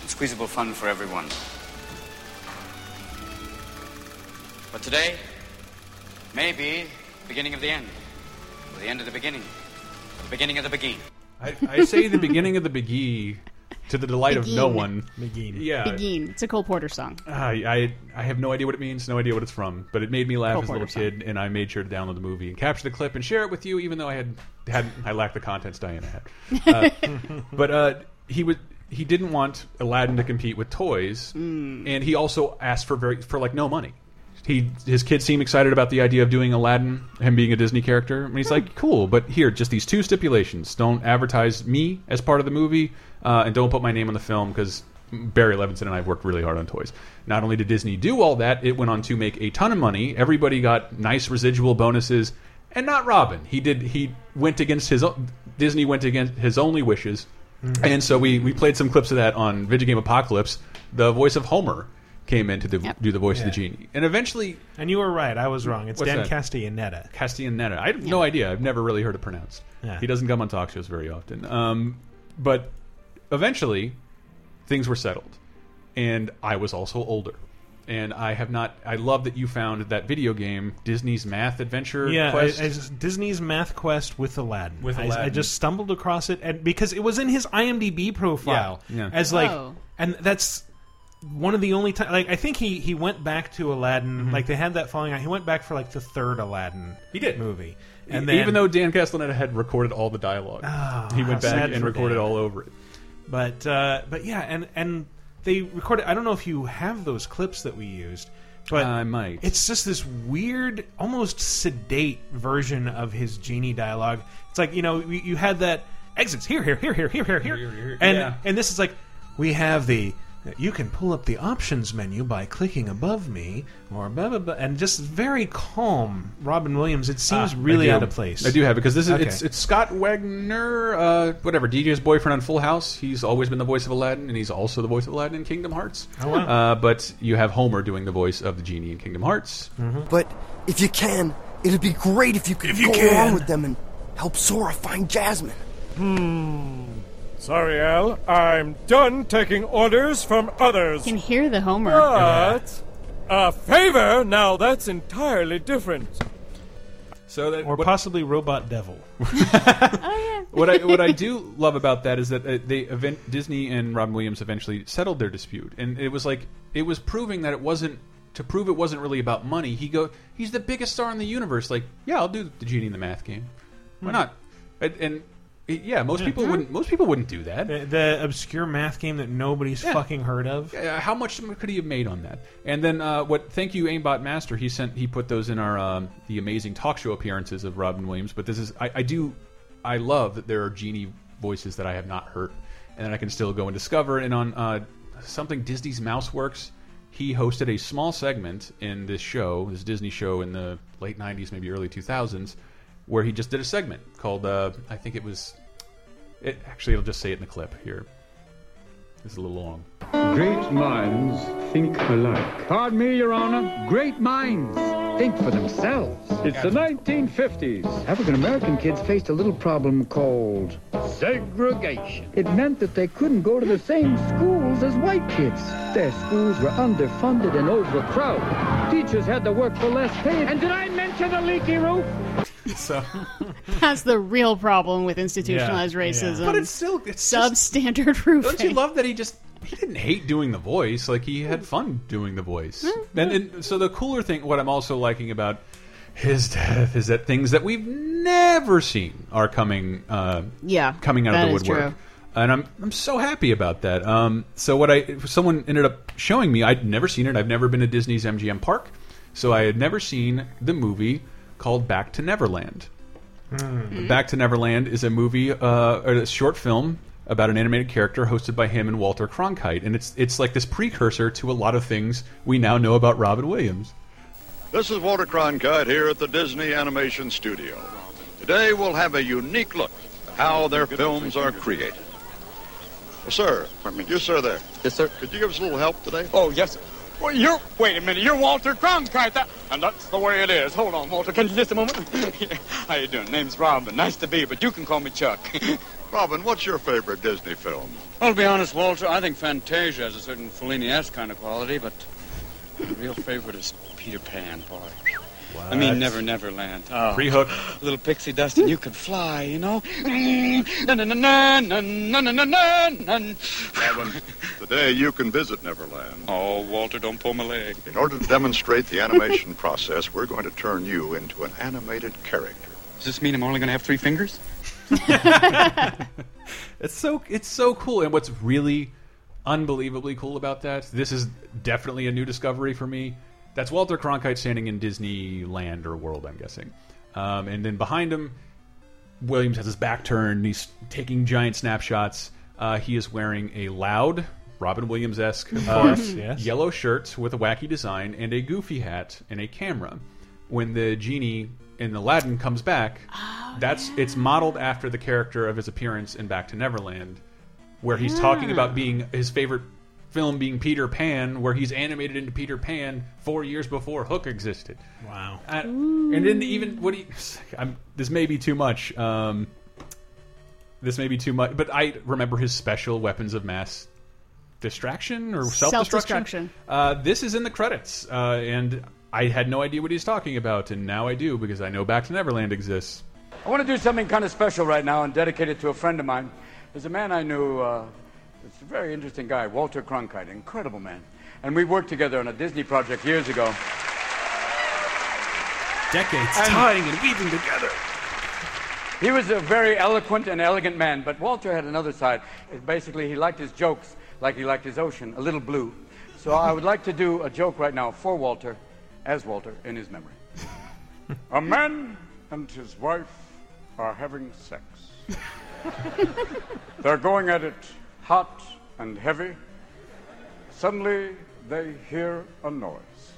and squeezable fun for everyone. But today, Maybe beginning of the end. Or the end of the beginning. The beginning of the begin. I, I say the beginning of the Beguine to the delight of no Begin. one. Begin. Yeah. Begin. It's a Cole Porter song. I, I I have no idea what it means, no idea what it's from, but it made me laugh Cole as a little Porter kid, and I made sure to download the movie and capture the clip and share it with you, even though I had had I lacked the contents Diana had. Uh, but uh, he would he didn't want Aladdin to compete with toys, Mm. and he also asked for very for like no money. He his kids seem excited about the idea of doing Aladdin, him being a Disney character, and he's like, "Cool, but here, just these two stipulations: don't advertise me as part of the movie, uh, and don't put my name on the film because Barry Levinson and I have worked really hard on toys. Not only did Disney do all that, it went on to make a ton of money. Everybody got nice residual bonuses, and not Robin. He did. He went against his o- Disney went against his only wishes, and so we we played some clips of that on Vidjagame Apocalypse. The voice of Homer came in to do, do the voice of the genie, and eventually. And you were right. I was wrong. It's Dan that? Castellaneta. Castellaneta. I have no idea. I've never really heard it pronounced. Yeah. He doesn't come on talk shows very often. Um, but eventually, things were settled, and I was also older. And I have not. I love that you found that video game, Disney's Math Adventure Yeah, Quest. I- I just- Disney's Math Quest with Aladdin. With I- I, just stumbled across it, and because it was in his IMDb profile Yeah, yeah. as like, Oh. and that's one of the only times. Like, I think he he went back to Aladdin. Like they had that falling out. He went back for like the third Aladdin. Mm-hmm. He did. movie, and then, even though Dan Castellaneta had recorded all the dialogue, Oh, he went back and recorded Dan. all over it. But uh, but yeah, and and they recorded. I don't know if you have those clips that we used, but I might. It's just this weird, almost sedate version of his genie dialogue. It's like you know you, you had that exits here, here, here, here, here, here, here, here, here. and Yeah. and this is like we have the. You can pull up the options menu by clicking above me, or blah blah blah, and just very calm. Robin Williams. It seems Ah, really out of place. I do have because this is Okay. it's it's Scott Weinger, uh, whatever DJ's boyfriend on Full House. He's always been the voice of Aladdin, and he's also the voice of Aladdin in Kingdom Hearts. Oh, wow. Uh, but you have Homer doing the voice of the genie in Kingdom Hearts. But if you can, it'd be great if you could you go can. along with them and help Sora find Jasmine. Hmm. Sorry, Al. I'm done taking orders from others. You can hear the Homer. But a favor? Now that's entirely different. So that or possibly Robot Devil. oh yeah. what I what I do love about that is that uh, they event Disney and Robin Williams eventually settled their dispute, and it was like it was proving that it wasn't to prove it wasn't really about money. He go he's the biggest star in the universe. Like yeah, I'll do the genie in the math game. Why Hmm. not? And, and it- yeah, most people wouldn't. Most people wouldn't do that. The, the obscure math game that nobody's Yeah. fucking heard of. Uh, how much could he have made on that? And then uh, what? Thank you, Aimbot Master. He sent he put those in our um, the amazing talk show appearances of Robin Williams. But this is I, I do I love that there are genie voices that I have not heard, and that I can still go and discover. And on uh, something Disney's MouseWorks, he hosted a small segment in this show, this Disney show in the late '90s, maybe early 2000s, where he just did a segment called uh, I think it was. It actually, I'll just say it in the clip here. It's a little long. Great minds think alike. Pardon me, Your Honor. Great minds think for themselves. It's the 1950s. African American kids faced a little problem called segregation. It meant that they couldn't go to the same schools as white kids. Their schools were underfunded and overcrowded. Teachers had to work for less pay. And did I mention the leaky roof? So That's the real problem with institutionalized Yeah, yeah. racism. But it's still it's substandard roofing. Don't you love that he just he didn't hate doing the voice? Like he had fun doing the voice. And, and so the cooler thing, what I'm also liking about his death is that things that we've never seen are coming. Uh, Yeah, coming out of the woodwork. true. And I'm I'm so happy about that. Um, so what I someone ended up showing me, I'd never seen it. I've never been to Disney's MGM Park, so I had never seen the movie called Back to Neverland. Hmm. Back to Neverland is a movie, uh, or a short film about an animated character hosted by him and Walter Cronkite, and it's it's like this precursor to a lot of things we now know about Robin Williams. This is Walter Cronkite here at the Disney Animation Studio. Today we'll have a unique look at how their films are created. Well, sir, you sir there. Yes, sir. Could you give us a little help today? Oh, yes, sir. Well, you're, wait a minute, you're Walter Cronkite, that, and that's the way it is. Hold on, Walter, can you just a moment? How you doing? Name's Robin. Nice to be you, but you can call me Chuck. Robin, what's your favorite Disney film? Well, to be honest, Walter, I think Fantasia has a certain Fellini-esque kind of quality, but my real favorite is Peter Pan, boy. What? I mean, Never Never Land. Oh. Rehook. Little pixie dust, and you could fly, you know? Adam, today you can visit Neverland. Oh, Walter, don't pull my leg. In order to demonstrate the animation process, we're going to turn you into an animated character. Does this mean I'm only going to have three fingers? it's so it's so cool, and what's really unbelievably cool about that, this is definitely a new discovery for me that's Walter Cronkite standing in Disneyland or World, I'm guessing, um, and then behind him, Williams has his back turned. He's taking giant snapshots. Uh, he is wearing a loud Robin Williams esque uh, yes. yellow shirt with a wacky design and a goofy hat and a camera. When the genie in Aladdin comes back, that's it's modeled after the character of his appearance in Back to Neverland, where he's talking about being his favorite film being Peter Pan, where he's animated into Peter Pan four years before Hook existed. Wow. Uh, and then even what do you? I'm, this may be too much. Um, this may be too much, but I remember his special weapons of mass distraction or self destruction. Self-destruction. Uh, this is in the credits, uh, and I had no idea what he's talking about, and now I do because I know Back to Neverland exists. I want to do something kind of special right now and dedicate it to a friend of mine. There's a man I knew, uh, it's a very interesting guy, Walter Cronkite, incredible man. And we worked together on a Disney project years ago. Decades And- tying and weaving together. He was a very eloquent and elegant man, but Walter had another side. Basically, he liked his jokes like he liked his ocean, a little blue. So I would like to do a joke right now for Walter, as Walter, in his memory. a man and his wife are having sex. They're going at it hot and heavy. Suddenly, they hear a noise.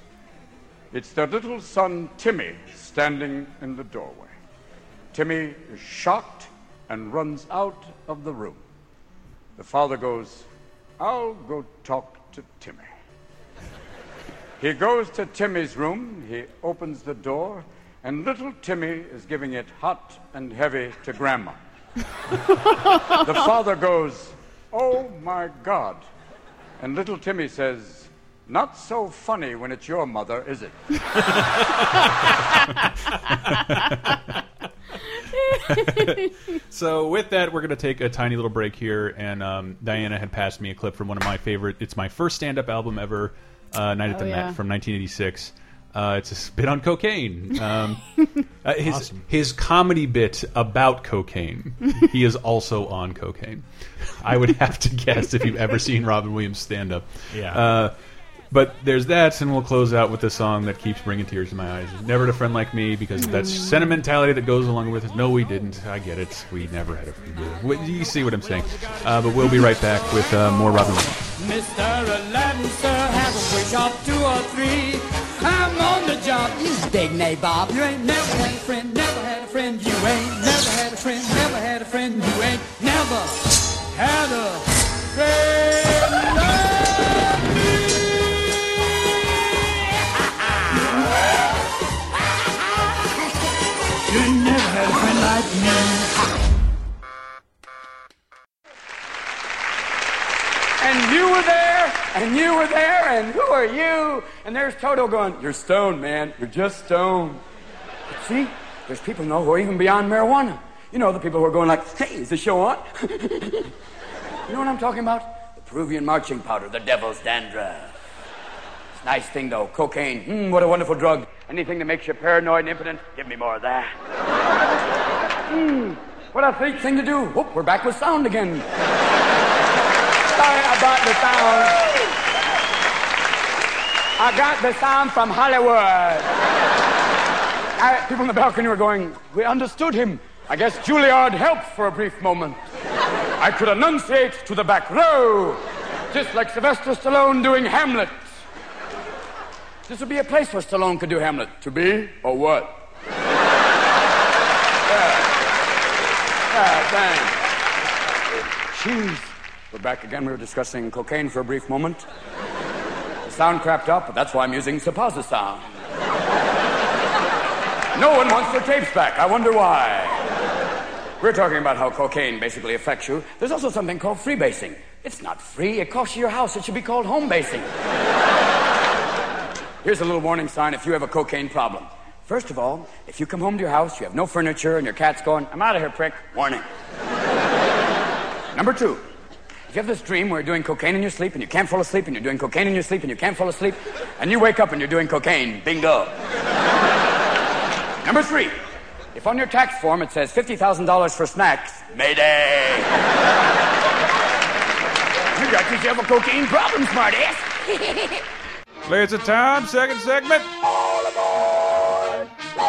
It's their little son, Timmy, standing in the doorway. Timmy is shocked and runs out of the room. The father goes, I'll go talk to Timmy. He goes to Timmy's room, he opens the door, and little Timmy is giving it hot and heavy to Grandma. the father goes, Oh my God. And little Timmy says, Not so funny when it's your mother, is it? so with that, we're going to take a tiny little break here, and um, Diana had passed me a clip from one of my favorite. It's my first stand-up album ever, uh, Night at Oh, the yeah. Met from 1986. Uh, it's a spit on cocaine. Um, uh, his Awesome. his comedy bit about cocaine. he is also on cocaine. I would have to guess if you've ever seen Robin Williams stand up. Yeah. Uh, but there's that, and we'll close out with the song that keeps bringing tears to my eyes. Never had a friend like me, because of that sentimentality that goes along with it. No, we didn't. I get it. We never had a friend. You see what I'm saying. Uh, but we'll be right back with uh, more Robin Williams. Mr. Aladdin, sir, have a wish of two or three. I'm on the job. You dig me, Bob. You ain't never had a friend, never had a friend. You ain't never had a friend, never had a friend. You ain't never had a friend. And you were there, and you were there, and who are you? And there's Toto going, You're stoned, man. You're just stoned. But see, there's people know who are even beyond marijuana. You know, the people who are going like, Hey, is the show on? you know what I'm talking about? The Peruvian marching powder, the devil's dandruff. It's a nice thing, though. Cocaine, hmm, what a wonderful drug. Anything that makes you paranoid and impotent, give me more of that. Hmm, what a great thing to do. Whoop, we're back with sound again. Sorry about the sound. I got the sound from Hollywood. I, people in the balcony were going, We understood him. I guess Juilliard helped for a brief moment. I could enunciate to the back row, just like Sylvester Stallone doing Hamlet. This would be a place where Stallone could do Hamlet. To be or what? Yeah, thanks. Jeez. We're back again. We were discussing cocaine for a brief moment. The sound crapped up, but that's why I'm using Supposa sound. No one wants their tapes back. I wonder why. We're talking about how cocaine basically affects you. There's also something called freebasing. It's not free. It costs you your house. It should be called home basing. Here's a little warning sign if you have a cocaine problem. First of all, if you come home to your house, you have no furniture, and your cat's going, I'm out of here, prick. Warning. Number two, if you have this dream where you're doing cocaine in your sleep and you can't fall asleep, and you're doing cocaine in your sleep and you can't fall asleep, and you wake up and you're doing cocaine, bingo. Number three, if on your tax form it says $50,000 for snacks, mayday. you got yourself a cocaine problem, smartass. Laser time, second segment. Yo,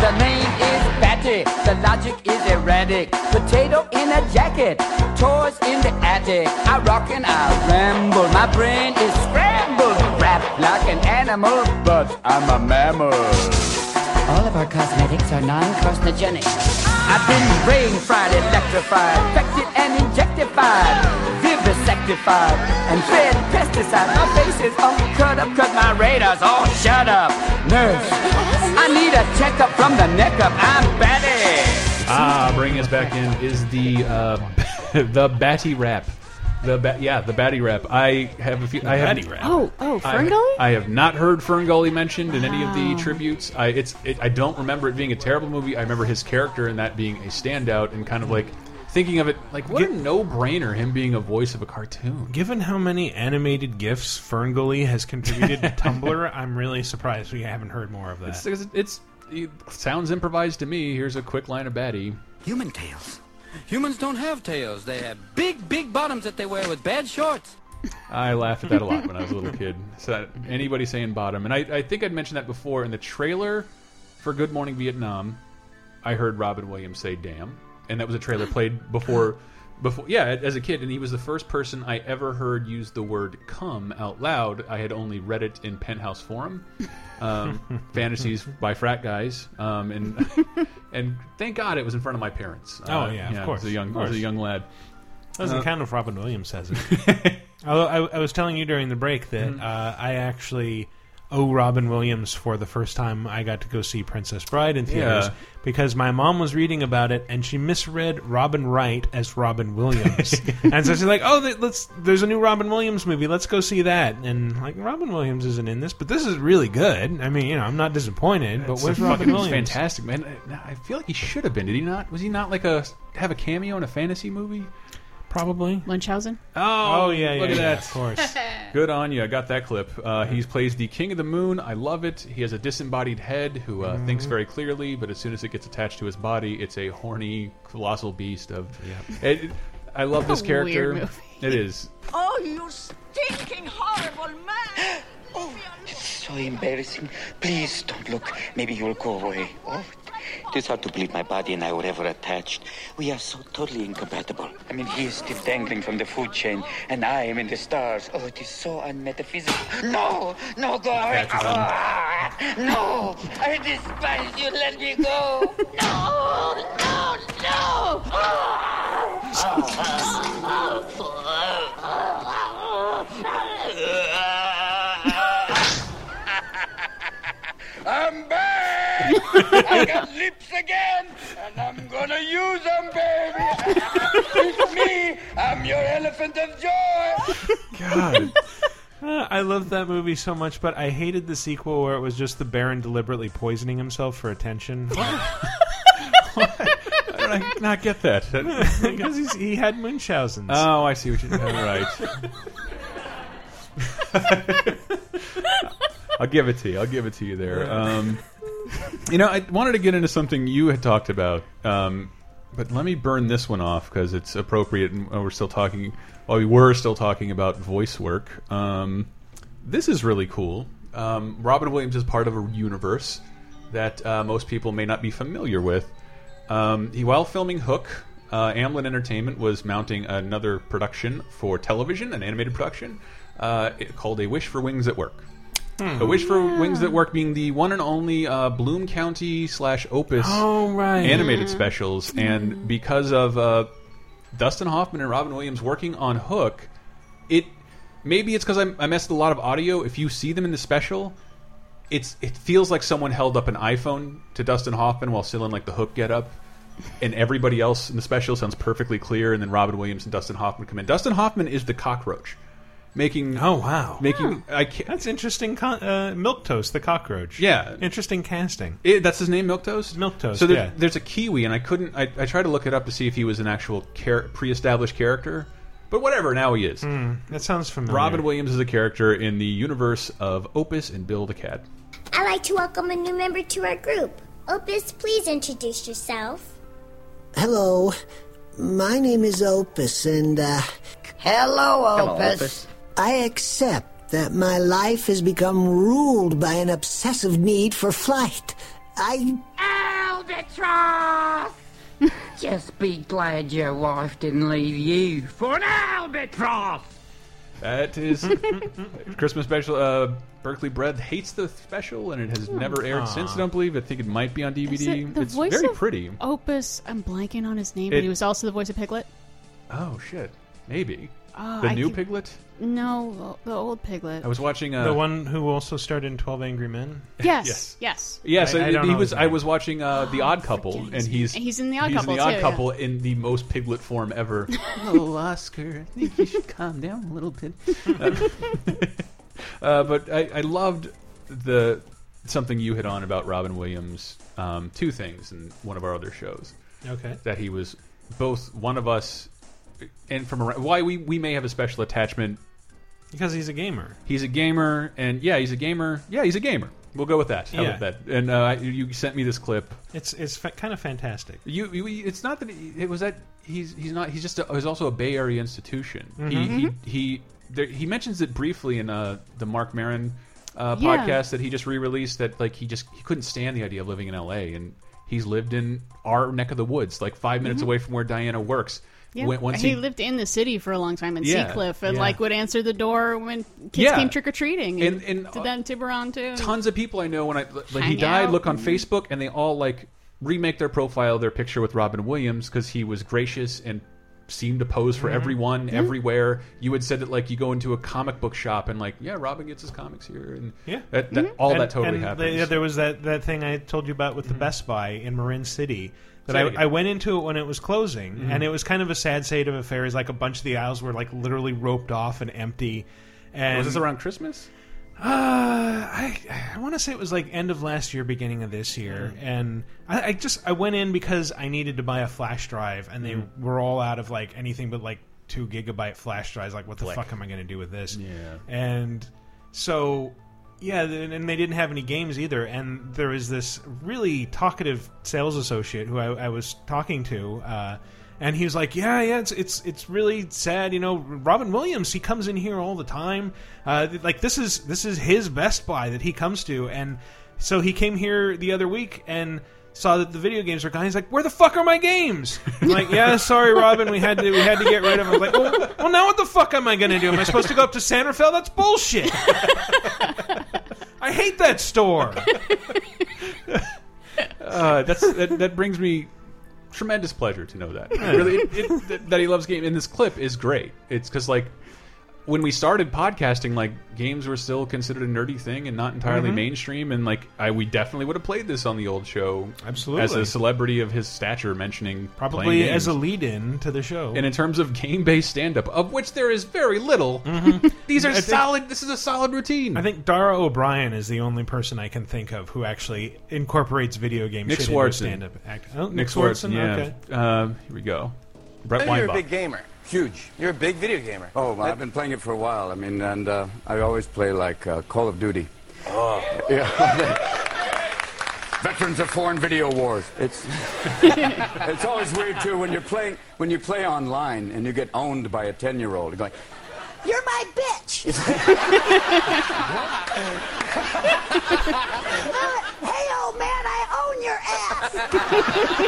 the name is Batty, the logic is erratic. Potato in a jacket, toys in the attic. I rock and I ramble, my brain is scrambled. Rap like an animal, but I'm a mammal. All of our cosmetics are non-carcinogenic. I've been brain fried, electrified, infected and injectified, vivisectified, and fed pesticide. My face is all cut up cause my radar's all shut up. Nurse, I need a checkup from the neck up. I'm Betty. Ah, bringing us back in is the uh, the Batty rap. The ba yeah, the Batty rap. I have a few. I have, Batty rap. Oh, oh, I- Ferngully? I, have not heard Ferngully mentioned in any of the tributes. I it's it, I don't remember it being a terrible movie. I remember his character in that being a standout and kind of like thinking of it like what a no brainer him being a voice of a cartoon. Given how many animated gifs Ferngully has contributed to Tumblr, I'm really surprised we haven't heard more of that. It's, it's, it's it sounds improvised to me. Here's a quick line of Batty. Human tails. Humans don't have tails. They have big, big bottoms that they wear with bad shorts. I laughed at that a lot when I was a little kid. So anybody saying bottom, and I, I think I'd mentioned that before in the trailer for Good Morning Vietnam. I heard Robin Williams say "damn," and that was a trailer played before, before yeah, as a kid, and he was the first person I ever heard use the word "come" out loud. I had only read it in Penthouse Forum, um, fantasies by frat guys, um, and and thank God it was in front of my parents. Oh, Uh, yeah, of course, as a young, of as a young lad. Doesn't Uh, count if Robin Williams says it. Although I, I was telling you during the break that Mm-hmm. uh, I actually owe Robin Williams for the first time I got to go see Princess Bride in theaters Yeah. because my mom was reading about it and she misread Robin Wright as Robin Williams, and so she's like, "Oh, let's there's a new Robin Williams movie, let's go see that." And like Robin Williams isn't in this, but this is really good. I mean, you know, I'm not disappointed, but where's Robin fucking Williams? Fantastic, man. I feel like he should have been. Did he not? Was he not like a have a cameo in a fantasy movie? Probably. Munchausen? Oh, Oh, yeah, look yeah, at yeah, that. of course. Good on you. I got that clip. Uh, he plays the King of the Moon. I love it. He has a disembodied head who uh, Mm-hmm. thinks very clearly, but as soon as it gets attached to his body, it's a horny, colossal beast of. It, I love this Weird character. movie. It is. Oh, you stinking horrible man! Oh, it's so embarrassing. Please don't look. Maybe you'll go away. Oh, it is hard to believe my body and I were ever attached. We are so totally incompatible. I mean, he is still dangling from the food chain, and I am in the stars. Oh, it is so unmetaphysical. No, no, go away. Patches. Ah, no, I despise you. Let me go. No, no, no! I'm back! I got lips again, and I'm gonna use them, baby! it's me! I'm your elephant of joy! God. Uh, I loved that movie so much, but I hated the sequel where it was just the Baron deliberately poisoning himself for attention. I don't not get that. because he's, he had Munchausen's. Oh, I see what you're doing. Right. I'll give it to you. I'll give it to you there. Um, you know, I wanted to get into something you had talked about, um, but let me burn this one off because it's appropriate, and we're still talking. While we were still talking about voice work, um, this is really cool. Um, Robin Williams is part of a universe that uh, most people may not be familiar with. Um, he, while filming Hook, uh, Amblin Entertainment was mounting another production for television, an animated production uh, called A Wish for Wings That Work. Hmm. A Wish for Wings That Work being the one and only uh, Bloom County slash Opus Oh, right. animated specials, and because of uh, Dustin Hoffman and Robin Williams working on Hook, it maybe it's because I messed a lot of audio. If you see them in the special, it's it feels like someone held up an iPhone to Dustin Hoffman while still in like the Hook get up. And everybody else in the special sounds perfectly clear, and then Robin Williams and Dustin Hoffman come in. Dustin Hoffman is the cockroach making. Oh wow, making. I can't, That's interesting. Con uh, Milquetoast, the cockroach. Yeah. interesting casting. It, that's his name, Milquetoast. Milk Toast, So there, yeah. there's a Kiwi, and I couldn't. I, I tried to look it up to see if he was an actual char pre-established character, but whatever. Now he is. Hmm, that sounds familiar. Robin Williams is a character in the universe of Opus and Bill the Cat. I'd like to welcome a new member to our group. Opus, please introduce yourself. Hello, my name is Opus, and uh. Hello, Hello, Opus. Opus. I accept that my life has become ruled by an obsessive need for flight. I. Albatross! Just be glad your wife didn't leave you for an albatross! That is Christmas special. Uh, Berkeley Breathed hates the special, and it has never aired Aw. since. I don't believe. I think it might be on Is DVD. it the it's voice very of pretty. Opus. I'm blanking on his name, It- but he was also the voice of Piglet. Oh shit, maybe Oh, the I new can- Piglet. No, the old Piglet. I was watching uh, the one who also starred in Twelve Angry Men. Yes, Yes. yes. Yes, I- I he don't know was. his I was watching uh, the Odd Couple, and he's He's in The Odd he's Couple, in the Odd too, Couple in the most Piglet form ever. oh, Oscar, I think you should calm down a little bit. uh, but I, I loved the something you hit on about Robin Williams. Um, two things in one of our other shows. Okay. that he was both one of us, and from around, why we we may have a special attachment Because he's a gamer. He's a gamer, and yeah, he's a gamer. Yeah, he's a gamer. We'll go with that. How Yeah. about that? And uh, you sent me this clip. It's it's fa kind of fantastic. You, you, it's not that he, it was that he's he's not he's just a, he's also a Bay Area institution. Mhm. He he Mhm. he there, he mentions it briefly in uh, the Marc Maron uh, Yeah. podcast that he just re-released. That like he just he couldn't stand the idea of living in L.A. and he's lived in our neck of the woods, like 5 minutes Mhm. away from where Diana works. Yeah, When- once he, he, lived in the city for a long time in Yeah, Seacliff, and yeah. like would answer the door when kids Yeah. came trick or treating, and, And- and, did that in Tiburon too. tons of people I know when I like he died out. look on mm-hmm. Facebook and they all like remake their profile, their picture with Robin Williams because he was gracious and seemed to pose for everyone Yeah. everywhere. You had said that like you go into a comic book shop and like yeah, Robin gets his comics here and Yeah, that, that, all And- that totally and happens. the- yeah, there was that, that thing I told you about with the mm-hmm. Best Buy in Marin City. That I. I went into it when it was closing, Mhm. and it was kind of a sad state of affairs. Like a bunch of the aisles were like literally roped off and empty. And was this around Christmas? Uh, I I want to say it was like end of last year, beginning of this year, Mm. and I, I just I went in because I needed to buy a flash drive, and they Mm. were all out of like anything but like two gigabyte flash drives. Like, what the Blick. fuck am I going to do with this? Yeah. and so yeah, and they didn't have any games either. And there was this really talkative sales associate who I, I was talking to. Uh, and he was like, "Yeah, yeah, it's it's it's really sad, you know. Robin Williams, he comes in here all the time. Uh, like this is this is his Best Buy that he comes to, and so he came here the other week and saw that the video games are gone. He's like, "Where the fuck are my games?" I'm like, "Yeah, sorry, Robin, we had to we had to get rid of them." I was like, "Well, well now what the fuck am I going to do? Am I supposed to go up to San Rafael? That's bullshit." I hate that store. uh, that's that, that brings me tremendous pleasure to know that. Yeah. Really, it, it, that- that he loves game. And this clip is great. It's because like when we started podcasting, like games were still considered a nerdy thing and not entirely Mhm. mainstream. And like I, we definitely would have played this on the old show, Absolutely. as a celebrity of his stature, mentioning Probably playing as a lead-in to the show. And in terms of game-based stand-up, of which there is very little, these are I think- solid. This is a solid routine. I think Dara Ó Briain is the only person I can think of who actually incorporates video game Nick shit into Swardson. stand-up act. Oh, Nick Swardson, yeah. Okay. Uh, here we go. Brett I know you're a big gamer. Huge. You're a big video gamer. Oh, well, I've been playing it for a while. I mean, and uh, I always play like uh, Call of Duty. Oh. Yeah. Veterans of foreign video wars. It's it's always weird too when you're playing when you play online and you get owned by a ten year old. You're going, You're my bitch. hey, old man, I own your ass.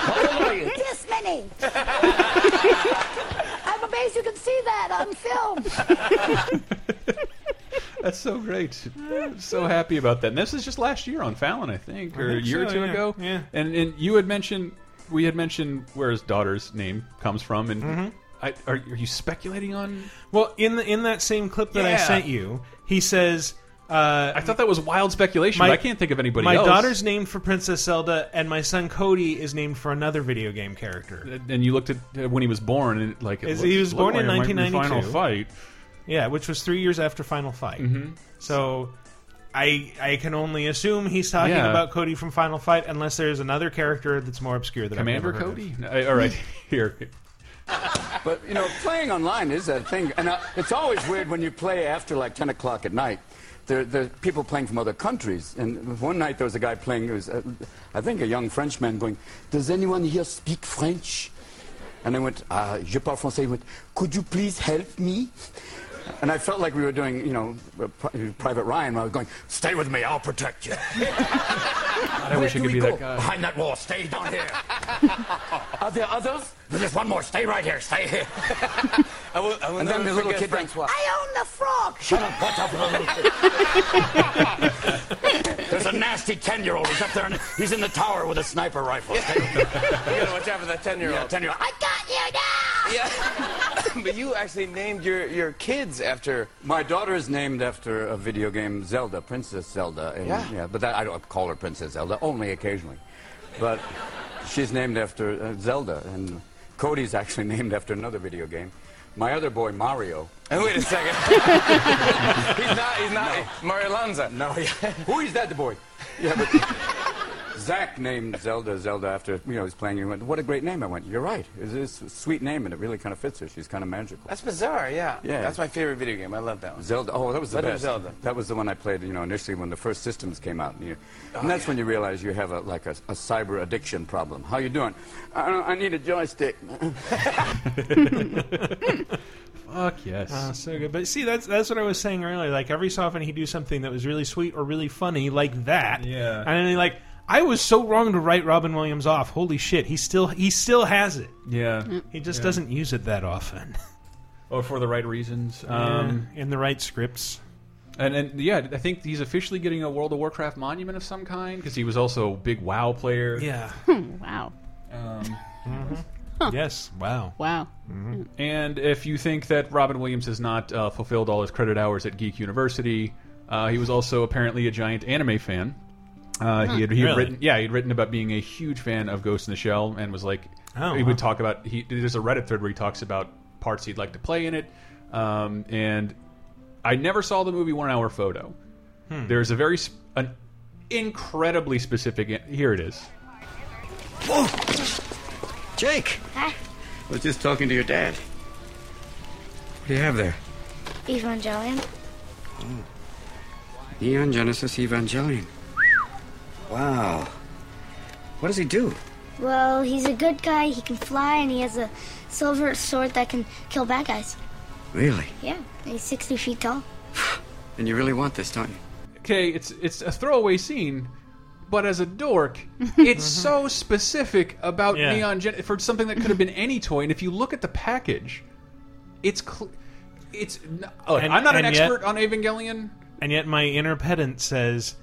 How old are you? This many. I'm amazed you can see that on film. That's so great. so happy about that. And this is just last year on Fallon, I think, I or think a year or two yeah. ago. Yeah. And and you had mentioned we had mentioned where his daughter's name comes from, and Mhm. I, are, are you speculating on? Well, in the in that same clip that I sent you, he says. Uh, I thought that was wild speculation. my- but I can't think of anybody My else. daughter's named for Princess Zelda, and my son Cody is named for another video game character. And you looked at uh, when he was born, and like it Is- looks- he was born like in it 1992. Final fight. Yeah, which was three years after Final Fight. Mhm. So I I can only assume he's talking Yeah. about Cody from Final Fight, unless there's another character that's more obscure than Commander I've never heard Cody? Of. No, all right, here. But you know, playing online is a thing, and uh, it's always weird when you play after like 10 o'clock at night. There, there are people playing from other countries, and one night there was a guy playing. Was, uh, I think, a young Frenchman going, "Does anyone here speak French?" And I went, uh, "Je parle français." He went, "Could you please help me?" And I felt like we were doing, you know, uh, Private Ryan. where I was going, "Stay with me, I'll protect you." I wish I could be that guy. Behind that wall, stay down here. Are there others? There's one more. Stay right here. Stay here. I will, I will and then the little kid went, Francois. I own the frog. Shut up. Watch out for the little kid. There's a nasty 10-year-old. He's up there, and he's in the tower with a sniper rifle. Stay. You gotta watch out for that 10 year old. Yeah, 10-year-old. I got you now. Yeah. but you actually named your, your kids after. My daughter is named after a video game, Zelda, Princess Zelda. And, Yeah. but that, I don't call her Princess Zelda, only occasionally. But she's named after uh, Zelda, and Cody's actually named after another video game. My other boy, Mario. And wait a second. he's not. He's not. Mario Lanza. No, yeah. Who is that, the boy? Yeah, but Zach named Zelda Zelda after, you know, he's playing. He went, what a great name. I went, you're right. It's a sweet name, and it really kind of fits her. She's kind of magical. That's bizarre. Yeah. Yeah. That's my favorite video game. I love that one. Zelda. Oh, that was the Legend best. Zelda. That was the one I played, you know, initially when the first systems came out. And, you, Oh, and that's when you realize you have a, like a, a cyber addiction problem. How you doing? I, I need a joystick. Fuck yes. Oh, so good. But see, that's that's what I was saying earlier. Like every so often he'd do something that was really sweet or really funny, like that. Yeah. And then he like, I was so wrong to write Robin Williams off. Holy shit, he still he still has it. Yeah. He just Yeah. doesn't use it that often. Or for the right reasons. Um, in the right scripts. And, and yeah, I think he's officially getting a World of Warcraft monument of some kind because he was also a big WoW player. Yeah. wow. Um, Yes. Wow. Wow. And if you think that Robin Williams has not uh, fulfilled all his credit hours at Geek University, uh, he was also apparently a giant anime fan. Uh, he had, he had Really? written, yeah, he'd written about being a huge fan of Ghost in the Shell, and was like, Oh, he wow. would talk about. He there's a Reddit thread where he talks about parts he'd like to play in it, um, and I never saw the movie One Hour Photo. Hmm. There's a very an incredibly specific. Here it is. Whoa! Jake! Hi, I was just talking to your dad. What do you have there? Evangelion. Neon Genesis Evangelion. Wow. What does he do? Well, he's a good guy. He can fly, and he has a silver sword that can kill bad guys. Really? Yeah, he's 60 feet tall. And you really want this, don't you? okay, it's it's a throwaway scene, but as a dork, it's so specific about Yeah. neon gen for something that could have been any toy. And if you look at the package, it's cl it's. n- Look, And- I'm not an and yet- expert on Evangelion. And yet my inner pedant says,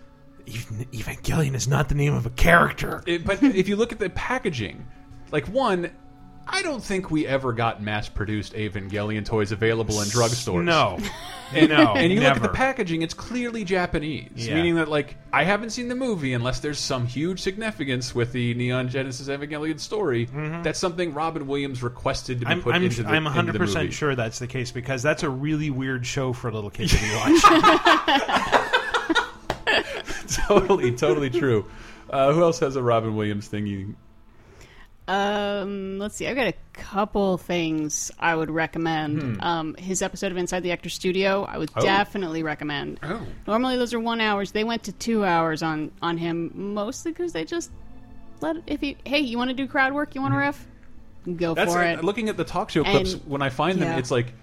"Ev- Evangelion is not the name of a character. It- but if you look at the packaging, like one, I don't think we ever got mass-produced Evangelion toys available in drugstores. No. And, No, and you look at the packaging; it's clearly Japanese, Yeah. meaning that like I haven't seen the movie unless there's some huge significance with the Neon Genesis Evangelion story. Mm-hmm. That's something Robin Williams requested to be. I'm put I'm, into the I'm into 100 the percent sure that's the case because that's a really weird show for a little kid to be watching. totally, totally true. Uh, who else has a Robin Williams thing? You Um, let's see. I've got a couple things I would recommend. Hmm. Um, his episode of Inside the Actor Studio, I would Oh. definitely recommend. Oh. Normally those are one hours. They went to two hours on on him, mostly because they just let if you hey you want to do crowd work, you want to riff, go That's for it. looking at the talk show clips And- when I find them, yeah. it's like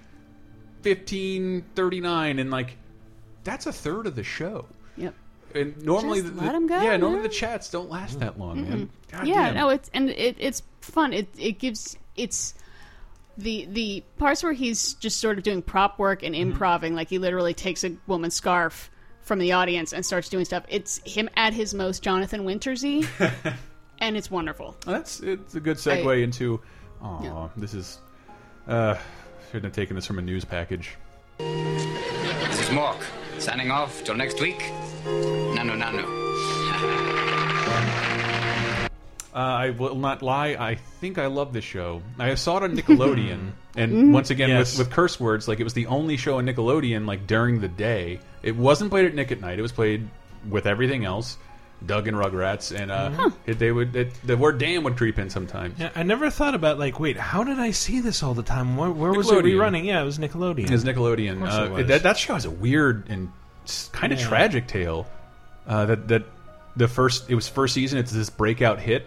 fifteen thirty nine, and like that's a third of the show. Yep. And normally, Just the, let 'em go, Yeah, normally man. the chats don't last that long, man. God yeah, damn. no, it's and it, it's fun. It it gives it's the the parts where he's just sort of doing prop work and Mm-hmm. improving, like he literally takes a woman's scarf from the audience and starts doing stuff. It's him at his most Jonathan Wintersy, and it's wonderful. That's it's a good segue I- into. Oh, this is. Uh, shouldn't have taken this from a news package. This is Mork, signing off till next week. Nanu Nanu. Uh, I will not lie. I think I love this show. I saw it on Nickelodeon, and Mhm. once again Yes. with, with curse words, like it was the only show on Nickelodeon like during the day. It wasn't played at Nick at Night. It was played with everything else, Doug and Rugrats, and uh, Huh. it, they would it, the word "damn" would creep in sometimes. Yeah, I never thought about like, wait, how did I see this all the time? Where, where was it Nickelodeon. rerunning? Yeah, it was Nickelodeon. It was Nickelodeon. Of Uh, it was. that, that show has a weird and kind of Yeah. tragic tale. Uh, that that the first it was first season. It's this breakout hit,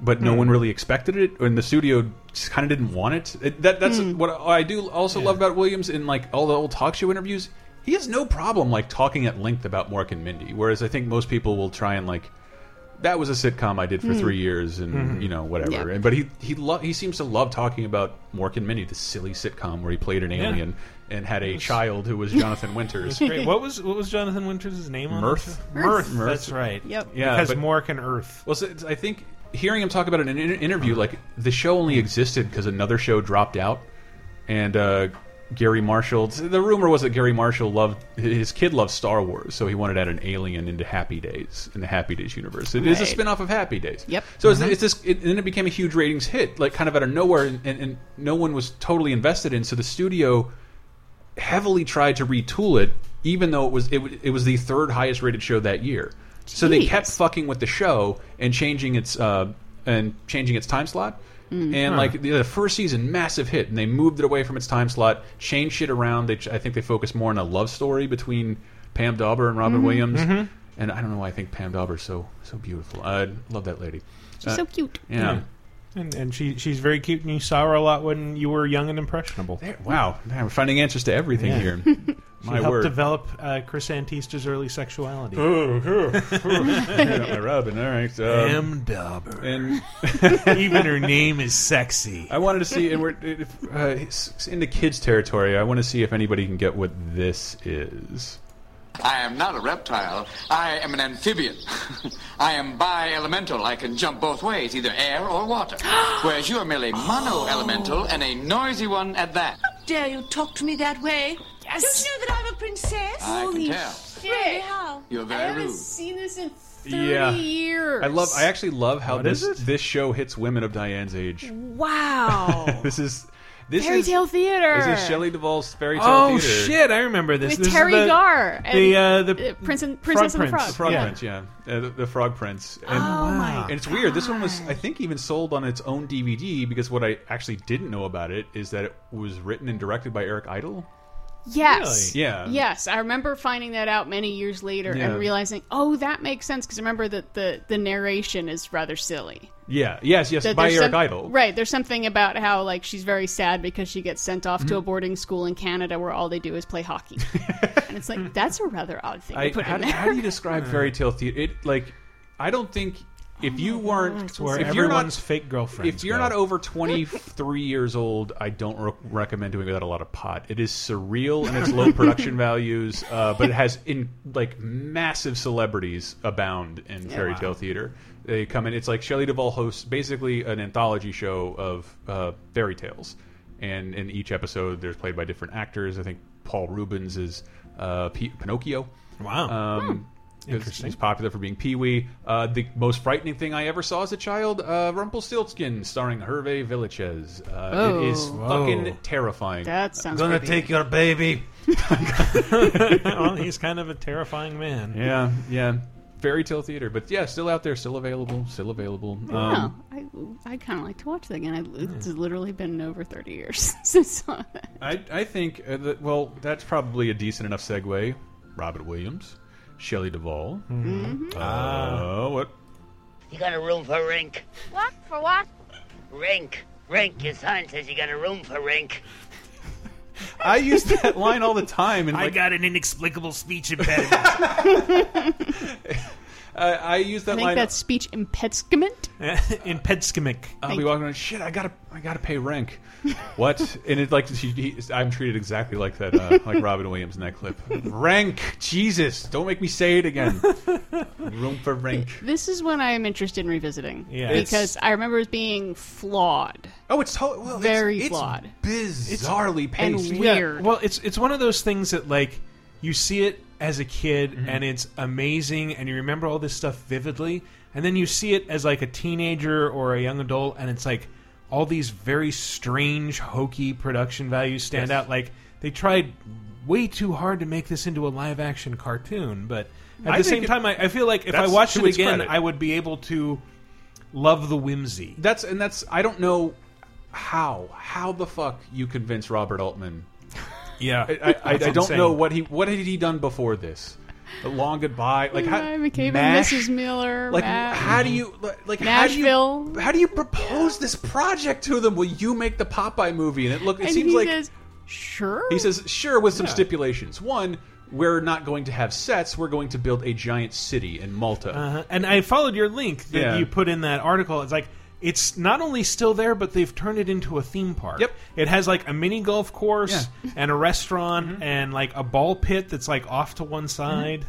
but no Hmm. one really expected it, and the studio just kind of didn't want it. it that that's Hmm. what I do also love about Williams in like all the old talk show interviews. He has no problem like talking at length about Mork and Mindy, whereas I think most people will try and like. That was a sitcom I did for Hmm. three years, and Mhm. you know whatever. Yeah. And but he he lo he seems to love talking about Mork and Mindy, the silly sitcom where he played an Yeah. Alien and had a was- child who was Jonathan Winters. was great. What was what was Jonathan Winters' name on Mirth. that show? Mirth. Mirth. That's right. Yep. Yeah, because but- Mork and Earth. Well, so it's- I think hearing him talk about it in an in- interview, like the show only existed because another show dropped out, and uh, Garry Marshall. The rumor was that Garry Marshall loved his kid loved Star Wars, so he wanted to add an alien into Happy Days in the Happy Days universe. It is a Right. spin-off of Happy Days. Yep. So it's, Mhm. it's this, it, and then it became a huge ratings hit, like kind of out of nowhere, and, and, and no one was totally invested in. So the studio heavily tried to retool it, even though it was it, it was the third highest rated show that year. So they Jeez. kept fucking with the show and changing its uh, and changing its time slot. Mm. And Huh. like the, the first season, massive hit, and they moved it away from its time slot, changed shit around. They, I think they focused more on a love story between Pam Dawber and Robin Mhm. Williams. Mhm. And I don't know why I think Pam Dawber's so so beautiful. I love that lady. She's Uh, so cute. Yeah. And, and she she's very cute, and you saw her a lot when you were young and impressionable. Wow, Man, we're finding answers to everything Yeah. here. She My helped word. develop uh, Chris Antista's early sexuality. Oh, oh, oh. my Robin. All right. Um, Pam Dawber. And Even her name is sexy. I wanted to see, and we're if, uh, it's into kids territory. I want to see if anybody can get what this is. I am not a reptile. I am an amphibian. I am bi-elemental. I can jump both ways, either air or water. Whereas you are merely oh. mono-elemental and a noisy one at that. How Dare you talk to me that way? Yes. Don't you know that I'm a princess? I can Holy tell. Really? How? You're I haven't rude. seen this in 30 Yeah. years. I love. I actually love how What this this show hits women of Diane's age. Wow. this is this Fairy is Tale Theater. This is Shelley Duvall's fairy tale Oh theater. shit! I remember this. With This is Terry the, Gar and, the uh, the uh, Prince and- Princess and the Frog Frog. The Frog Yeah. Prince, yeah, uh, the, the Frog Prince. And, Oh my And it's weird. This one was, I think, even sold on its own DVD because what I actually didn't know about it is that it was written and directed by Eric Idle. Yes. Really? Yeah. Yes, I remember finding that out many years later Yeah. and realizing, oh, that makes sense because remember that the the narration is rather silly. Yeah. Yes. Yes. That by Eric some- Idle. Right. There's something about how like she's very sad because she gets sent off Mm-hmm. to a boarding school in Canada where all they do is play hockey, and it's like that's a rather odd thing I, to put how, in do- there. how do you describe fairy tale theater? It like, I don't think if you weren't, where if you're not, everyone's fake girlfriend. if you're go. not over 23 years old, I don't re recommend doing without a lot of pot. It is surreal in its low production values, uh, but it has in like massive celebrities abound in fairy wow. tale theater. They come in. It's like Shelley Duvall hosts basically an anthology show of uh, fairy tales, and in each episode, there's played by different actors. I think Paul Reubens is uh, P Pinocchio. Wow. Um, 'cause He's popular for being Pee Wee. Uh, the most frightening thing I ever saw as a child, uh, Rumpelstiltskin, starring Hervé Villechaize. Uh, It is Oh. fucking Whoa. terrifying. That sounds Gonna creepy. take your baby. well, he's kind of a terrifying man. Yeah, yeah. Fairy tale theater, but yeah, still out there, still available, still available. Wow, Um, I I kind of like to watch that again. I, it's literally been over thirty years since I saw that. I I think uh, that well, that's probably a decent enough segue. Robert Williams, Shelley Duvall. Mhm. Uh, what? You got a room for Rink? What? For what? Rink. Rink. Your sign says you got a room for Rink. I use that line all the time, and I like, got an inexplicable speech impediment. uh, I use that I think line. that's speech impediment. Impedskimic. I'll be walking around. Shit, I gotta, I gotta pay rank. what? And it's like she, he, I'm treated exactly like that, uh, like Robin Williams in that clip. Rank, Jesus! Don't make me say it again. Room for rank. This is one I am interested in revisiting. Yeah. because I remember it being flawed. Oh, it's to- well, very it's, flawed. It's bizarrely and paced. weird. Well, it's it's one of those things that like you see it as a kid Mm-hmm. and it's amazing and you remember all this stuff vividly and then you see it as like a teenager or a young adult and it's like all these very strange hokey production values stand Yes. out like they tried way too hard to make this into a live action cartoon but at I the same it- time I, I feel like if I watched it again credit. I would be able to love the whimsy That's and that's I don't know how how the fuck you convince Robert Altman. Yeah, I, I, I, don't insane. know what he what had he done before this. The long goodbye, like how I became MASH? a Mrs. Miller. Like Matt. how do you like how do you how do you propose this project to them? Will you make the Popeye movie? And it look it and seems he like says, "Sure." he says sure with some Yeah. stipulations. One, we're not going to have sets. We're going to build a giant city in Malta. Uh-huh. And I followed your link that Yeah. you put in that article. It's like it's not only still there, but they've turned it into a theme park. Yep. It has like a mini golf course and a restaurant Mm-hmm. and like a ball pit that's like off to one side.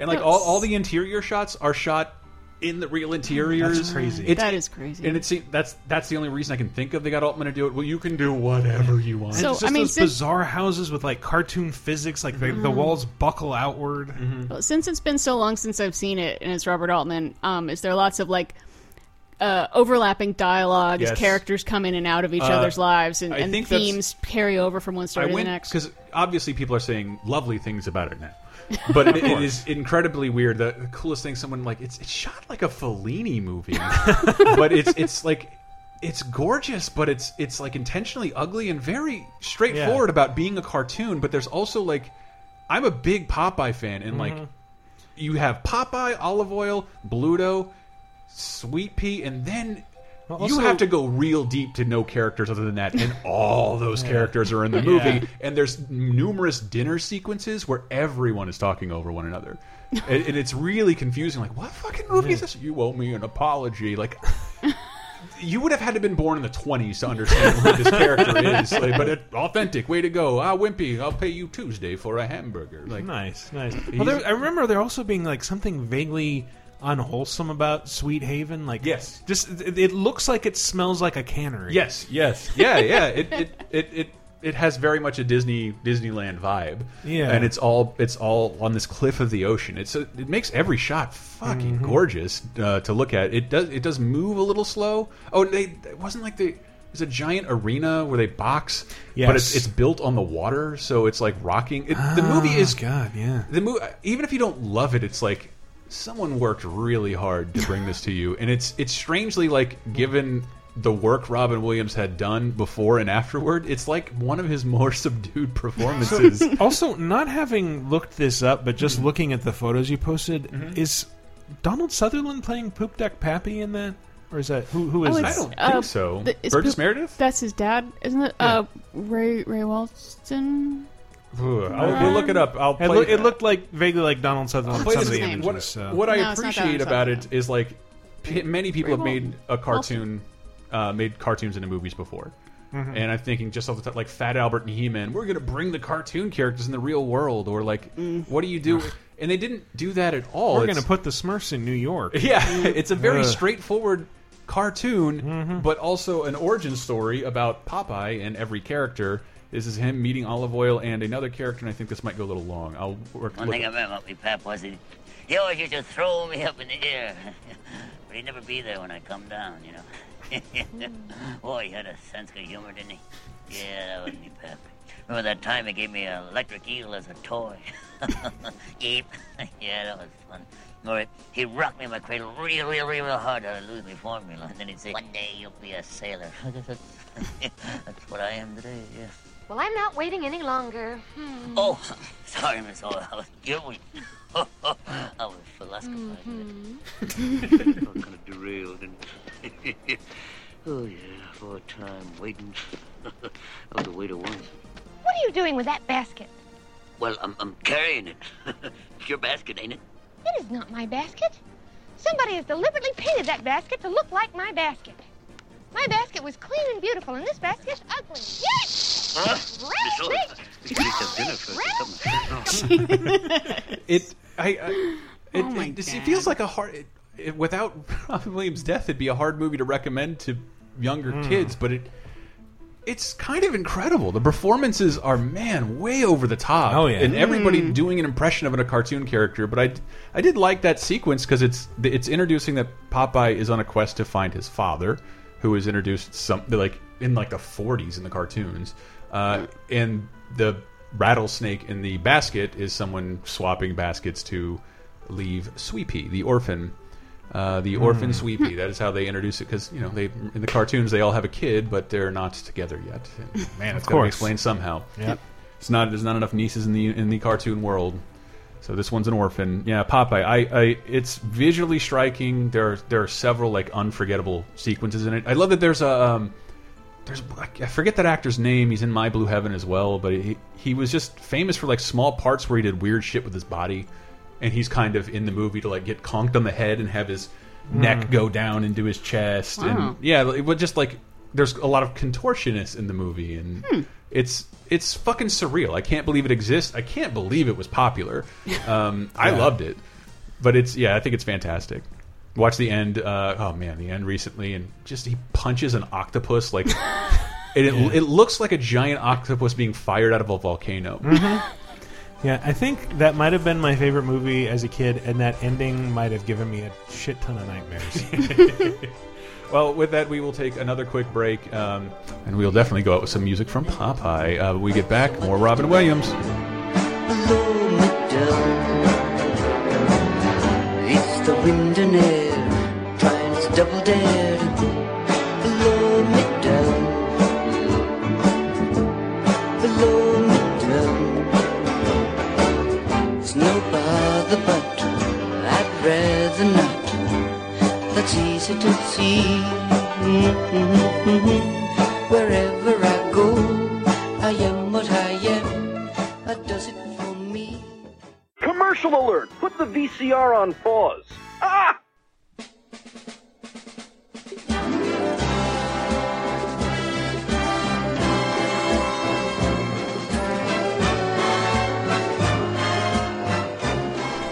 And like all, all the interior shots are shot in the real interiors. That's crazy. It's, That is crazy. And it's that's that's the only reason I can think of they got Altman to do it. Well, you can do whatever you want. So, it's just I mean, those since- bizarre houses with like cartoon physics, like the, Mm-hmm. the walls buckle outward. Well, since it's been so long since I've seen it, and it's Robert Altman, um, is there lots of like uh, overlapping dialogue Yes. as characters come in and out of each Uh, other's lives, and, I and think themes carry over from one story I to the next? because obviously people are saying lovely things about it now, but it, it is incredibly weird. The, the coolest thing, someone like it's it's shot like a Fellini movie, but it's it's like it's gorgeous, but it's it's like intentionally ugly and very straightforward Yeah. about being a cartoon. But there's also like I'm a big Popeye fan, and like Mhm. you have Popeye, Olive Oyl, Bluto, Sweet Pea, and then. Well, you have to go real deep to know characters other than that, and all those Yeah. characters are in the Yeah. movie. And there's numerous dinner sequences where everyone is talking over one another, and, and it's really confusing. Like, what fucking movie is this? You owe me an apology. Like, you would have had to been born in the 20s to understand who this character is. Like, but it, authentic, way to go. Ah, Wimpy, I'll pay you Tuesday for a hamburger. Like, Nice, nice. Well, there, I remember there also being like something vaguely unwholesome about Sweethaven. Like, Yes. just it, it looks like it smells like a cannery. Yes, yes, yeah, yeah. It it it it, it has very much a Disney Disneyland vibe. Yeah. and it's all it's all on this cliff of the ocean. It's a, it makes every shot fucking Mm-hmm. gorgeous uh, to look at. It does it does move a little slow. Oh, they it wasn't like they. There's a giant arena where they box, but it's Yes. it's built on the water, so it's like rocking. It, the movie Oh, is God, yeah. the movie. Even if you don't love it, it's like someone worked really hard to bring this to you, and it's it's strangely like given the work Robin Williams had done before and afterward, it's like one of his more subdued performances. also, not having looked this up, but just looking at the photos you posted, is Donald Sutherland playing Poop Deck Pappy in that, or is that who? Who is Oh, that? I don't uh, think so. the- it's Burgess Poop- Meredith? That's his dad, isn't it? Uh, Ray Ray Walston. Ooh, I'll, we'll look it up. I'll It, play. loo- it looked like vaguely like Donald Sutherland. play Some of this the game. images. What, so. what I No, it's not appreciate Donald about it's Sutherland. like p- many people have Ray made a cartoon, uh, made cartoons into movies before. Mhm. And I'm thinking just off the top, like Fat Albert and He-Man, we're going to bring the cartoon characters in the real world, or like, what do you do? And they didn't do that at all. We're It's- going to put the Smurfs in New York. yeah, it's a very Ugh. straightforward cartoon, Mm-hmm. but also an origin story about Popeye and every character. This is him meeting Olive Oyl and another character, and I think this might go a little long. I'll work. One thing I remember about me pap was he, he always used to throw me up in the air. but he'd never be there when I come down, you know. Boy, he had a sense of humor, didn't he? Yeah, that was me pap. Remember that time he gave me an electric eel as a toy? Eep. yeah, that was fun. Or he rocked me in my cradle real, real, real, real hard I'd lose my formula. And then he'd say, one day you'll be a sailor. That's what I am today, yeah. Well, I'm not waiting any longer. Hmm. Oh, sorry, Miss Oyl. I was guilty. I was philosophizing. Mhm. Got kind of derailed. And oh, yeah, for a time waiting. that was the waiter one. What are you doing with that basket? Well, I'm, I'm carrying it. it's your basket, ain't it? It is not my basket. Somebody has deliberately painted that basket to look like my basket. My basket was clean and beautiful, and this basket's ugly. Yes! Huh? Miss Oyl, we should eat some dinner first or something. it I, I it, Oh my it, it God. feels like a hard it, it, without Robin Williams' death it'd be a hard movie to recommend to younger Hmm. kids but it it's kind of incredible. The performances are man way over the top. Oh, yeah. and everybody Mm. doing an impression of a cartoon character. But I I did like that sequence because it's it's introducing that Popeye is on a quest to find his father, who was introduced some like in like the 40s in the cartoons, uh, and the rattlesnake in the basket is someone swapping baskets to leave Swee'Pea, the orphan. Uh, the orphan Mm. Swee'Pea. That is how they introduce it because you know they in the cartoons they all have a kid, but they're not together yet. And, man, it's got to be explained somehow. Yep. It's not. There's not enough nieces in the in the cartoon world. So this one's an orphan. Yeah, Popeye. I, I it's visually striking. There are there are several like unforgettable sequences in it. I love that there's a um, there's I forget that actor's name. He's in My Blue Heaven as well, but he he was just famous for like small parts where he did weird shit with his body, and he's kind of in the movie to like get conked on the head and have his neck Mm. go down into his chest, Wow. and yeah, it was just like there's a lot of contortionists in the movie, and Hmm. it's it's fucking surreal. I can't believe it exists. I can't believe it was popular. Um, I loved it, but it's yeah, I think it's fantastic. Watch the end. Uh, oh man, the end recently, and just he punches an octopus like. and it, Yeah. it looks like a giant octopus being fired out of a volcano. Mhm. Yeah, I think that might have been my favorite movie as a kid, and that ending might have given me a shit ton of nightmares. Well, with that, we will take another quick break, um, and we'll definitely go out with some music from Popeye. Uh, when we get back, more Robin Williams. It's the wind and air, trying its double dare That's easy to see. Wherever I go, I am what I am. That does it for me. Commercial alert! Put the VCR on pause. Ah!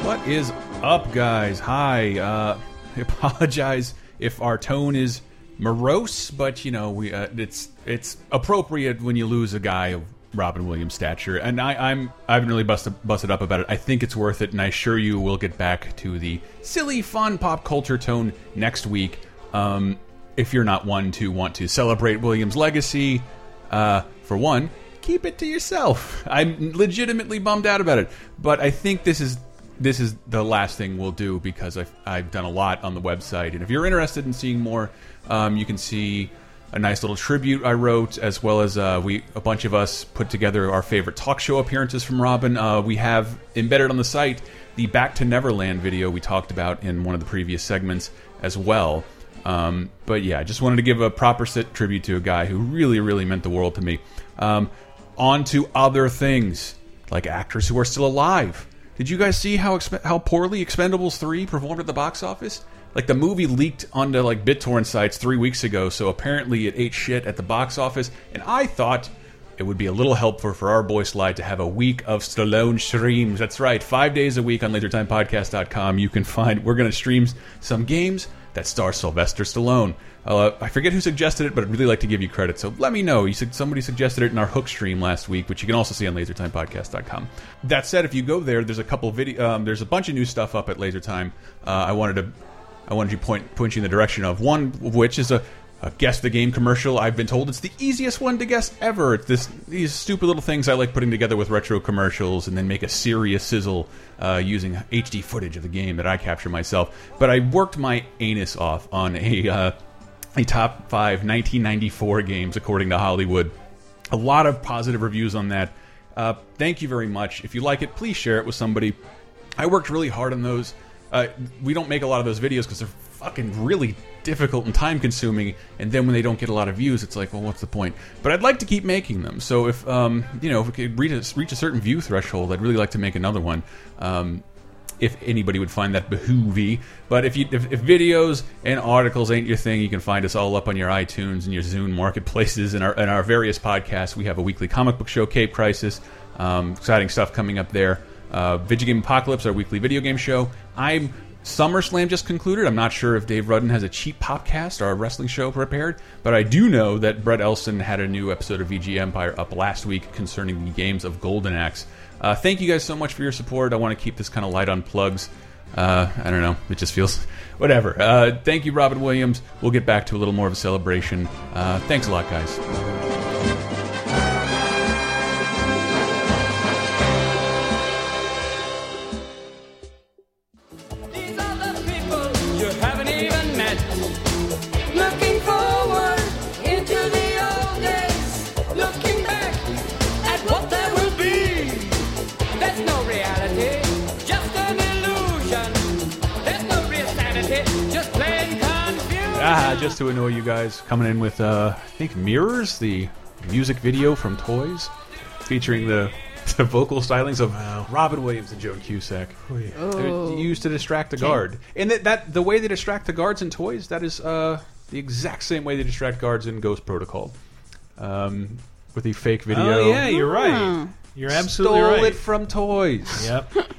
What is up, guys? Hi. Uh, I apologize if our tone is morose, but you know, we uh, it's it's appropriate when you lose a guy of Robin Williams' stature, and I, I'm I haven't really busted busted up about it. I think it's worth it, and I assure you we'll get back to the silly, fun pop culture tone next week. Um, if you're not one to want to celebrate Williams' legacy, uh, for one, keep it to yourself. I'm legitimately bummed out about it, but I think this is this is the last thing we'll do because I've, I've done a lot on the website. And if you're interested in seeing more, um, you can see a nice little tribute I wrote, as well as uh, we a bunch of us put together our favorite talk show appearances from Robin. Uh, we have embedded on the site the Back to Neverland video we talked about in one of the previous segments as well. Um, but yeah, I just wanted to give a proper sit tribute to a guy who really, really meant the world to me. Um, on to other things, like actors who are still alive. Did you guys see how how poorly Expendables 3 performed at the box office? Like the movie leaked onto like BitTorrent sites three weeks ago, so apparently it ate shit at the box office. And I thought it would be a little helpful for our boy Slide to have a week of Stallone streams. That's right, five days a week on LaserTimePodcast.com. You can find we're going to stream some games that star Sylvester Stallone. Uh, I forget who suggested it, but I'd really like to give you credit. So let me know. You said somebody suggested it in our Hook stream last week, which you can also see on LaserTimePodcast.com. That said, if you go there, there's a couple video. Um, there's a bunch of new stuff up at LaserTime. Uh, I wanted to, I wanted to point point you in the direction of one of which is a. A guess the game commercial. I've been told it's the easiest one to guess ever. It's this these stupid little things I like putting together with retro commercials and then make a serious sizzle uh, using HD footage of the game that I capture myself. But I worked my anus off on a uh, a top five 1994 games according to Hollywood. A lot of positive reviews on that. Uh, thank you very much. If you like it, please share it with somebody. I worked really hard on those. Uh, we don't make a lot of those videos because they're fucking really difficult and time consuming. And then when they don't get a lot of views, it's like, well, what's the point? But I'd like to keep making them. So if um, you know, if we could reach a, reach a certain view threshold, I'd really like to make another one. Um, if anybody would find that behoovy. But if you if, if videos and articles ain't your thing, you can find us all up on your iTunes and your Zune marketplaces and our and our various podcasts. We have a weekly comic book show, Cape Crisis, um, exciting stuff coming up there. Uh, Vidjagame Apocalypse, our weekly video game show. I'm SummerSlam just concluded. I'm not sure if Dave Rudden has a cheap podcast or a wrestling show prepared, but I do know that Brett Elston had a new episode of VG Empire up last week concerning the games of Golden Axe. Uh, thank you guys so much for your support. I want to keep this kind of light on plugs. Uh, I don't know. It just feels whatever. Uh, thank you, Robin Williams. We'll get back to a little more of a celebration. Uh, thanks a lot, guys. Ah, just to annoy you guys, coming in with uh, I think Mirrors, the music video from Toys, featuring the the vocal stylings of Robin Williams and Joan Cusack. Oh. They're used to distract the guard, and that, that the way they distract the guards in Toys, that is uh, the exact same way they distract guards in Ghost Protocol, um, with the fake video. Oh yeah, you're right. You're absolutely Stole right. it from Toys. Yep.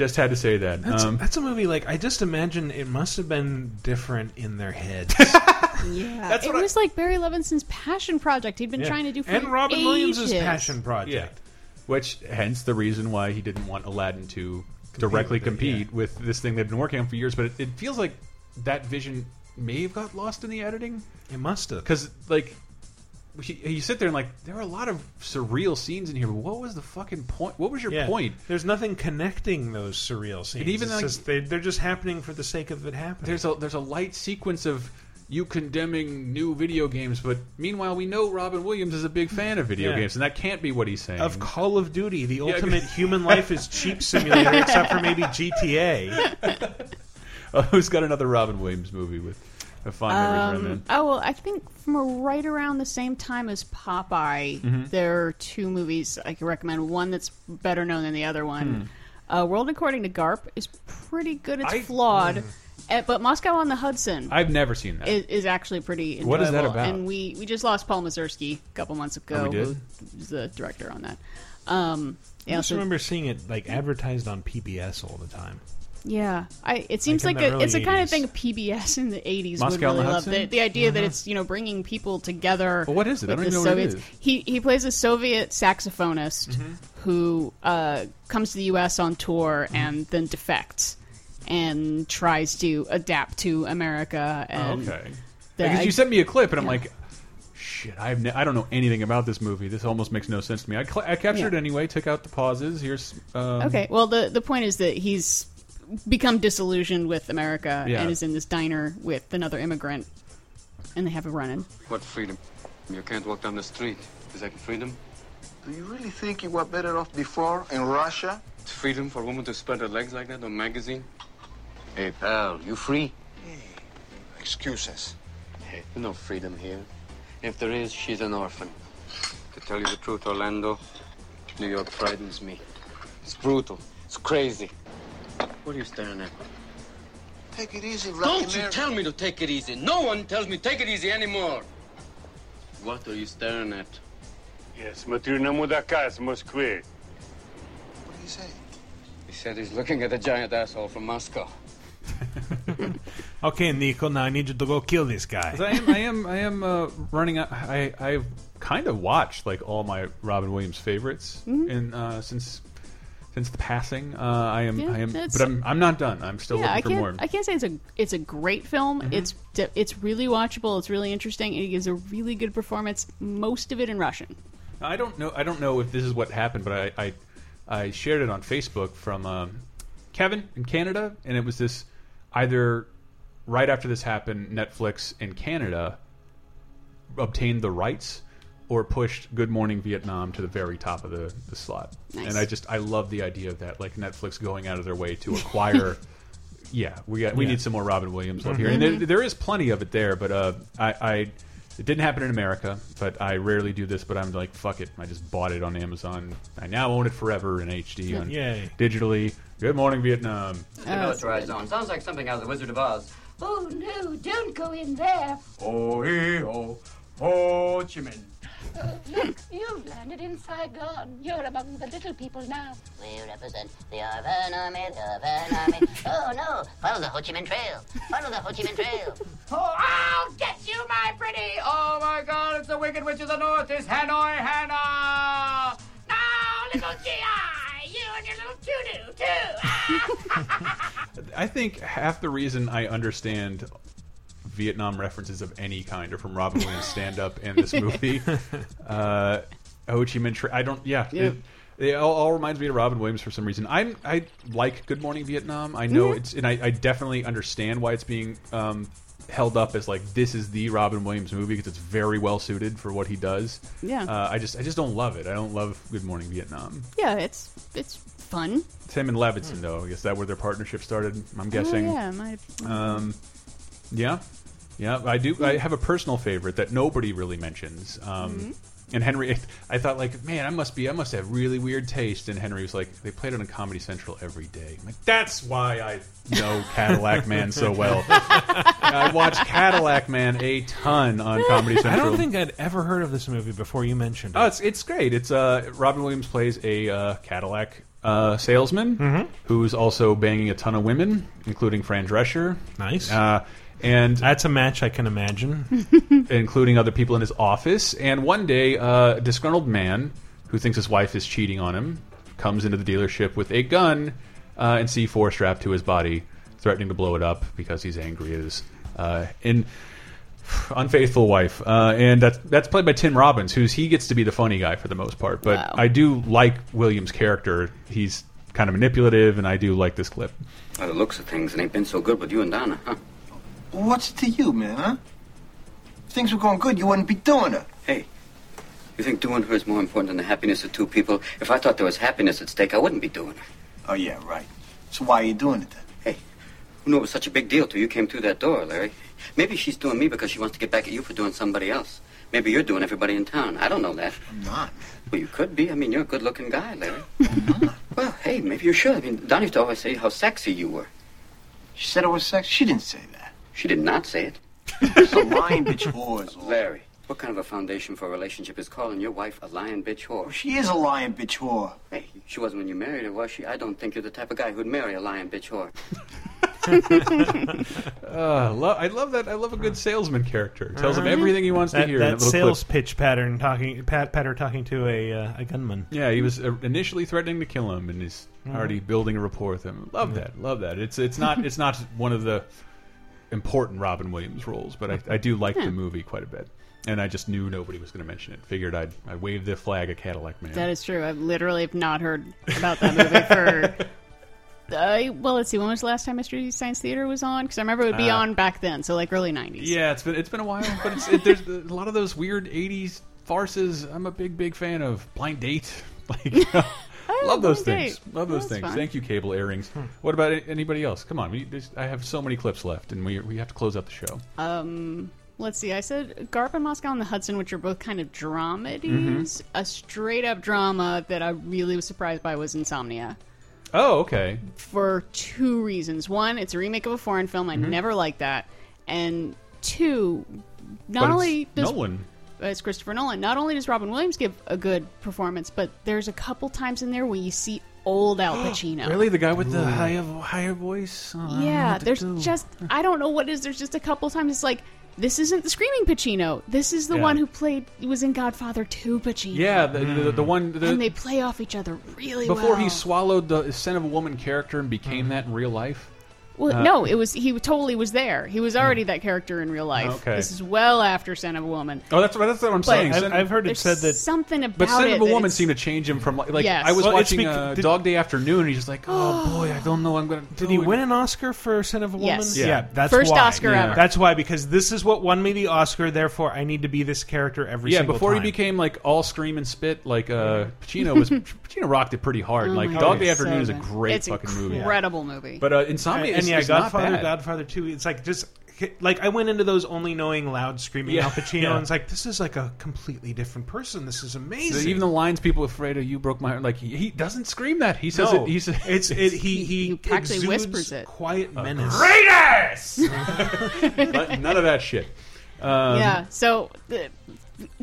Just had to say that. That's, Um, that's a movie like I just imagine it must have been different in their heads. Yeah, it was like Barry Levinson's passion project. He'd been Yeah. trying to do for And Robin ages. Williams' passion project. Yeah. Which, hence the reason why he didn't want Aladdin to directly with it, compete with this thing they've been working on for years. But it, it feels like that vision may have got lost in the editing. It must have. Because, like, you, sit there and, like, there are a lot of surreal scenes in here, but what was the fucking point? What was your Yeah. point? There's nothing connecting those surreal scenes. And even It's like- just- they, they're just happening for the sake of it happening. There's a there's a light sequence of you condemning new video games, but meanwhile we know Robin Williams is a big fan of video Yeah. games, and that can't be what he's saying. of Call of Duty, the Yeah. ultimate human life is cheap simulator, except for maybe GTA. Oh, who's got another Robin Williams movie with a fond memories Um, remnant? oh well, I think from right around the same time as Popeye, Mhm. there are two movies I can recommend. One that's better known than the other one. Hmm. Uh, World According to Garp is pretty good. It's I- flawed, Uh, but Moscow on the Hudson I've never seen that. is, is actually pretty. Enjoyable. What is that about? And we we just lost Paul Mazursky a couple months ago. Oh, we did? Who was the director on that? Um, I just so- remember seeing it like advertised on PBS all the time. Yeah, I. It seems Like like, a, it's the early kind of thing PBS in the '80s would Moscow really the love. The, the idea that Mhm. it's you know bringing people together. Well, what is it? I don't even know what it Soviets. is. He he plays a Soviet saxophonist Mm-hmm. who uh, comes to the U.S. on tour Mm-hmm. and then defects and tries to adapt to America. Oh, okay. Because you sent me a clip, and I'm like, shit, I have ne I don't know anything about this movie. This almost makes no sense to me. I, cl I captured Yeah. it anyway, took out the pauses. Here's um, Okay, well the the point is that he's become disillusioned with America Yeah. and is in this diner with another immigrant, and they have a run-in. What freedom? You can't walk down the street. Is that freedom? Do you really think you were better off before in Russia? It's freedom for a woman to spread her legs like that on magazine? Hey, pal, you free? Excuses. Hey, there's no freedom here. If there is, she's an orphan. To tell you the truth, Orlando, New York frightens me. It's brutal. It's crazy. What are you staring at? Take it easy, Rocky Don't you Mary. tell me to take it easy. No one tells me take it easy anymore. What are you staring at? Я смотрю на мудака с Москвы. What do you say? He said he's looking at a giant asshole from Moscow. Okay, Nico, now I need you to go kill this guy. 'Cause I am, I am, I am uh, running. Out, I, I've kind of watched like all my Robin Williams favorites Mhm. in uh, since since the passing. Uh, I am, Yeah, I am, but I'm, I'm not done. I'm still yeah, I looking for can't. more. I can't say it's a it's a great film. Mhm. It's it's really watchable. It's really interesting. It gives a really good performance. Most of it in Russian. I don't know. I don't know if this is what happened, but I I, I shared it on Facebook from um, Kevin in Canada, and it was this either right after this happened, Netflix in Canada obtained the rights or pushed Good Morning Vietnam to the very top of the, the slot. Nice. And I just I love the idea of that, like Netflix going out of their way to acquire. yeah, we got we Yeah. need some more Robin Williams love here, Mhm. and there, there is plenty of it there. But uh, I, I it didn't happen in America, but I rarely do this. But I'm like, fuck it, I just bought it on Amazon. I now own it forever in HD on Yay. digitally. Good Morning Vietnam. Demilitarized zone. Sounds like something out of the Wizard of Oz. Oh no, don't go in there. Oh, hee, oh, Ho Chi Minh. Oh, look, you've landed in Saigon. You're among the little people now. We represent the ARVN Army, the ARVN Army. oh no, follow the Ho Chi Minh Trail. Follow the Ho Chi Minh Trail. Oh, I'll get you, my pretty! Oh my god, it's the Wicked Witch of the North, it's Hanoi Hannah! Now, little G.I., you and your little doo-doo, too! I think half the reason I understand Vietnam references of any kind are from Robin Williams stand up and this movie. uh, Ho Chi Minh Tra- I don't. Yeah. Yeah. It, it all, all reminds me of Robin Williams for some reason. I'm I like Good Morning Vietnam. I know it's and I, I definitely understand why it's being um, held up as like this is the Robin Williams movie because it's very well suited for what he does. Yeah. Uh, I just I just don't love it. I don't love Good Morning Vietnam. Yeah, it's it's fun. Tim and Levinson though. I guess that where their partnership started. I'm guessing. Oh, yeah, it might Um, yeah, yeah. I do. I have a personal favorite that nobody really mentions. Um, Mhm. And Henry, I thought like, man, I must be, I must have really weird taste. And Henry was like, they played it on Comedy Central every day. I'm like, that's why I know Cadillac Man so well. I watch Cadillac Man a ton on Comedy Central. I don't think I'd ever heard of this movie before you mentioned it. Oh, it's it's great. It's uh, Robin Williams plays a uh, Cadillac uh, salesman Mhm. who's also banging a ton of women, including Fran Drescher. Nice. Uh, and that's a match I can imagine, including other people in his office. And one day, uh, a disgruntled man who thinks his wife is cheating on him comes into the dealership with a gun uh, and C4 strapped to his body, threatening to blow it up because he's angry at his uh, in unfaithful wife. Uh, and that's that's played by Tim Robbins, who's he gets to be the funny guy for the most part. But Wow. I do like Williams' character. He's kind of manipulative, and I do like this clip. By the looks of things, it ain't been so good with you and Donna, huh? What's it to you, man, huh? If things were going good, you wouldn't be doing it. Hey, you think doing her is more important than the happiness of two people? If I thought there was happiness at stake, I wouldn't be doing it. Oh, yeah, right. So why are you doing it then? Hey, who knew it was such a big deal till you came through that door, Larry? Maybe she's doing me because she wants to get back at you for doing somebody else. Maybe you're doing everybody in town. I don't know that. I'm not. Well, you could be. I mean, you're a good-looking guy, Larry. I'm not. Well, hey, maybe you should. I mean, Donnie used to always say how sexy you were. She said I was sexy? She didn't say that. She did not say it. It's a lying bitch whore. Larry, what kind of a foundation for a relationship is calling your wife a lying bitch whore? She is a lying bitch whore. Hey, she wasn't when you married her, was she? I don't think you're the type of guy who'd marry a lying bitch whore. Uh, lo I love that. I love a good salesman character. Tells him Uh-huh. everything he wants to that, hear. in That that little sales clip. pitch pattern talking, pat, patter talking to a uh, a gunman. Yeah, he was uh, initially threatening to kill him, and he's Mhm. already building a rapport with him. Love Yeah. that. Love that. It's it's not it's not one of the important Robin Williams roles, but I, I do like Yeah. the movie quite a bit. And I just knew nobody was going to mention it. Figured I'd I wave the flag at Cadillac Man. That is true. I've literally have not heard about that movie for. Uh, well, let's see. When was the last time Mystery Science Theater was on? Because I remember it would be Uh, on back then, so like early '90s. Yeah, it's been it's been a while, but it's, it, there's a lot of those weird '80s farces. I'm a big big fan of Blind Date. Like, love those things. Date. Love those things. fun. Thank you, cable earrings. What about anybody else? Come on, we, there's- I have so many clips left, and we we have to close out the show. Um, let's see. I said Garp and Moscow and the Hudson, which are both kind of dramedies. Mhm. A straight up drama that I really was surprised by was Insomnia. Oh, okay. For two reasons. One, it's a remake of a foreign film. I Mhm. never liked that. And two, not But it's only does Nolan. uh, it's Christopher Nolan. Not only does Robin Williams give a good performance, but there's a couple times in there where you see old Al Pacino. Really, the guy with the higher higher voice? Oh, I don't know Yeah, there's do. just I don't know what it is. There's just a couple times it's like this isn't the screaming Pacino. This is the Yeah. one who played he was in Godfather 2 Pacino. Yeah, the, the, the mm. one the, and they play off each other really well. before well. he swallowed the scent of a woman character and became mm. that in real life. Well, Uh, no, it was he totally was there. He was already that character in real life. Okay. This is well after Son of a Woman. Oh, that's what that's what I'm But saying. I've, I've heard it said that something about But Scent it of a Woman seemed to change him from like, like Yes. I was Well, watching uh, did- Dog Day Afternoon, and he's just like, oh boy, I don't know, I'm gonna. Did he it." win an Oscar for Son of a Woman? Yes. Yeah. that's First why. Oscar Yeah. ever. That's why because this is what won me the Oscar. Therefore, I need to be this character every single day. Yeah, single before time. he became like all scream and spit, like uh, Pacino was. Pacino rocked it pretty hard. Oh like Dog Day Afternoon so is a great fucking movie. incredible movie. But uh, Insomnia and is, yeah, is Godfather, not bad. Godfather Two. It's like just like I went into those only knowing loud screaming Yeah, Al Pacino, yeah. and it's like this is like a completely different person. This is The- amazing. Even the lines people afraid of, you broke my heart. Like he, he doesn't scream that. He says no, it. He says it's it. He he, He actually whispers it. Quiet menace. greatest. None of that shit. Um, yeah. So the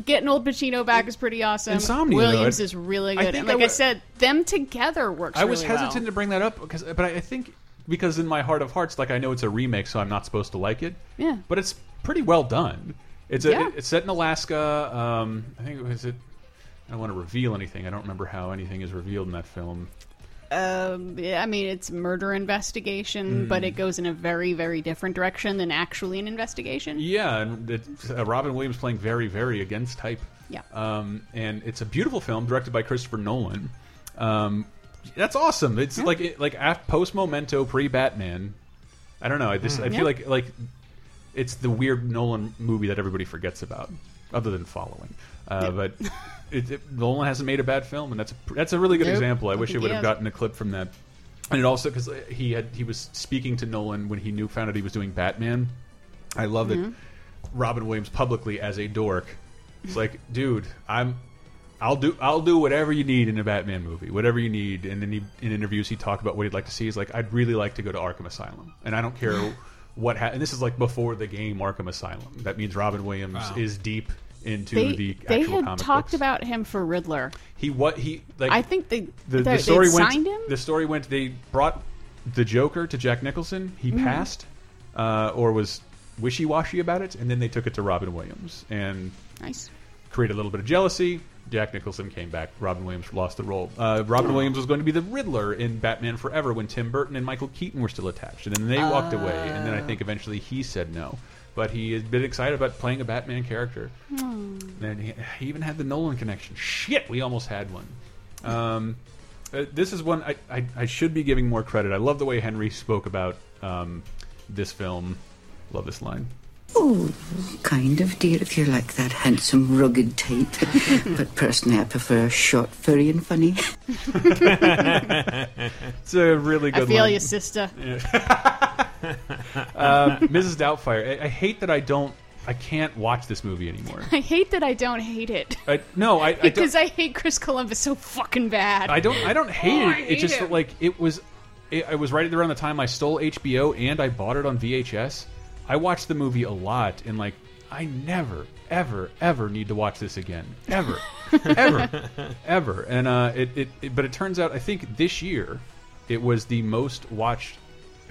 getting old Pacino back is pretty awesome. Insomnia, Williams though, I- is really I good, think and like I, said, them together works. I was really well. hesitant to bring that up because, but I think because in my heart of hearts, like I know it's a remake, so I'm not supposed to like it. Yeah. but it's pretty well done. It's a, Yeah. it's set in Alaska. Um, I think it was it. I don't want to reveal anything. I don't remember how anything is revealed in that film. Um, yeah, I mean, it's murder investigation, Mm. but it goes in a very, very different direction than actually an investigation. Yeah, and it's, uh, Robin Williams playing very, very against type. Yeah. Um, and it's a beautiful film directed by Christopher Nolan. Um, that's awesome. It's like it, like post Memento, pre Batman. I don't know. I just Mm. I feel Yeah. like like it's the weird Nolan movie that everybody forgets about, other than following. Uh, But it, it, Nolan hasn't made a bad film, and that's a, that's a really good Nope. example. I wish I would have gotten a clip from that. And it also because he had he was speaking to Nolan when he knew found out he was doing Batman. I love Mhm. that Robin Williams publicly as a dork. It's like, dude, I'm I'll do I'll do whatever you need in a Batman movie, whatever you need. And then he, in interviews he talked about what he'd like to see. He's like, I'd really like to go to Arkham Asylum, and I don't care what. Ha and this is like before the game Arkham Asylum. That means Robin Williams Wow. is deep into They, the they had comic talked books. about him for Riddler. He what he like. I think they the, they, the story they'd went. signed him. The story went. They brought the Joker to Jack Nicholson. He Mhm. passed, uh, or was wishy washy about it, and then they took it to Robin Williams and Nice. created a little bit of jealousy. Jack Nicholson came back. Robin Williams lost the role. Uh, Robin Williams was going to be the Riddler in Batman Forever when Tim Burton and Michael Keaton were still attached, and then they walked away. And then I think eventually he said no. But he has been excited about playing a Batman character. Hmm. And he, he even had the Nolan connection. Shit, we almost had one. Um, uh, this is one I, I, I should be giving more credit. I love the way Henry spoke about um, this film. Love this line. Oh, kind of, dear, if you're like that handsome, rugged type. but personally, I prefer short, furry, and funny. It's a really good I good feel line. you, sister. uh, Mrs. Doubtfire. I, I hate that I don't. I can't watch this movie anymore. I hate that I don't hate it. I, no, I, I don't. because I hate Chris Columbus so fucking bad. I don't. I don't hate Oh, it. I It hate just him. like it was. It, I was right around the time I stole HBO and I bought it on VHS. I watched the movie a lot and like I never, ever, ever need to watch this again. Ever, ever, ever. And uh, it, it, it. But it turns out I think this year it was the most watched,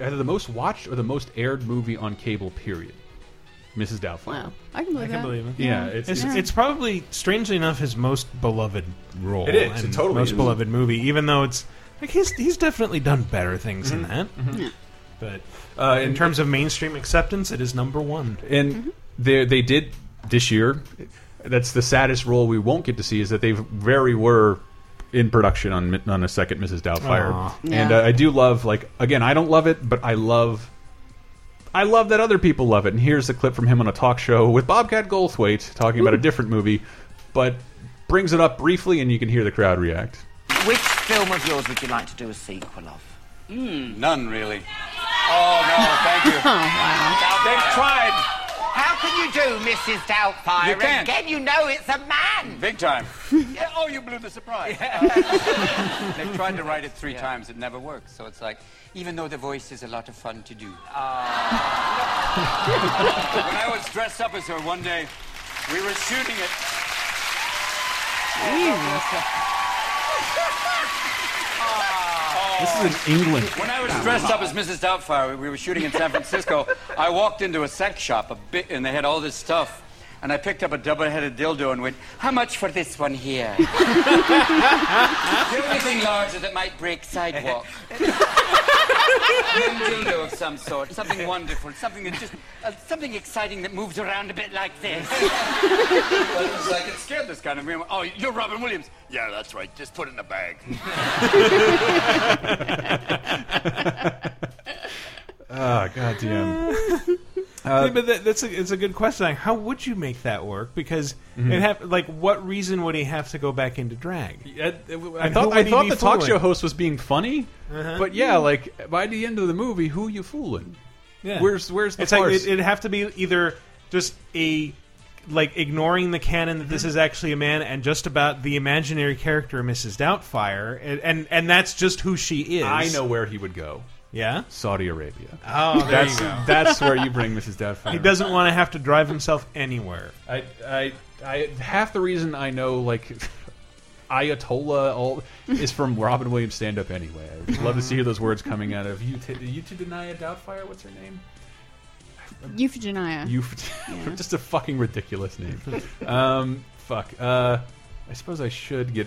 either the most watched or the most aired movie on cable. Period. Mrs. Doubtfire. Wow, I can believe I can that. believe it. Yeah, it's it's- it's, probably strangely enough his most beloved role. It is. It and totally most is. beloved movie. Even though it's like he's he's definitely done better things Mhm. than that. Mhm. Yeah. But Uh, in terms of mainstream acceptance, it is number one. And they they did this year. That's the saddest role we won't get to see is that they very were in production on on a second Mrs. Doubtfire. Aw. And uh, I do love like again I don't love it, but I love. I love that other people love it, and here's a clip from him on a talk show with Bobcat Goldthwait talking about a different movie, but brings it up briefly, and you can hear the crowd react. Which film of yours would you like to do a sequel of? Hmm, none really. Oh no, thank you. Oh, wow. They've tried. How can you do Mrs. Doubtfire? You can't. Again, you know it's a man. Big time. yeah, oh, you blew the surprise. They've tried to write it three times. It never works. So it's like, even though the voice is a lot of fun to do. when I was dressed up as her one day, we were shooting it. This is in England. When I was dressed up as Mrs. Doubtfire, we were shooting in San Francisco. I walked into a sex shop, a bit, and they had all this stuff. And I picked up a double-headed dildo and went, "How much for this one here?" Is there anything larger that might break sidewalk? a dildo of some sort, something wonderful, something that just, uh, something exciting that moves around a bit like this. well, it was like it scared this kind of me. Oh, you're Robin Williams? Yeah, that's right. Just put it in a bag. Ah, goddamn. Yeah, but that, that's a, it's a good question. How would you make that work? Because Mhm. it have like, what reason would he have to go back into drag? I And thought I thought the talk show host was being funny, Uh-huh. but yeah, like by the end of the movie, who you fooling? Yeah. Where's where's the it's like it, it'd have to be either just a like ignoring the canon that this is actually a man and just about the imaginary character Mrs. Doubtfire and and, and that's just who she is. I know where he would go. Yeah? Saudi Arabia. Oh, there that's you go. that's where you bring Mrs. Doubtfire. He doesn't want to have to drive himself anywhere. I, I, I half the reason I know like Ayatollah all is from Robin Williams stand up anyway. I would love to see those words coming out of you. T you to deny a Doubtfire. What's her name? Euphegenia. You, just a fucking ridiculous name. um, fuck. Uh, I suppose I should get.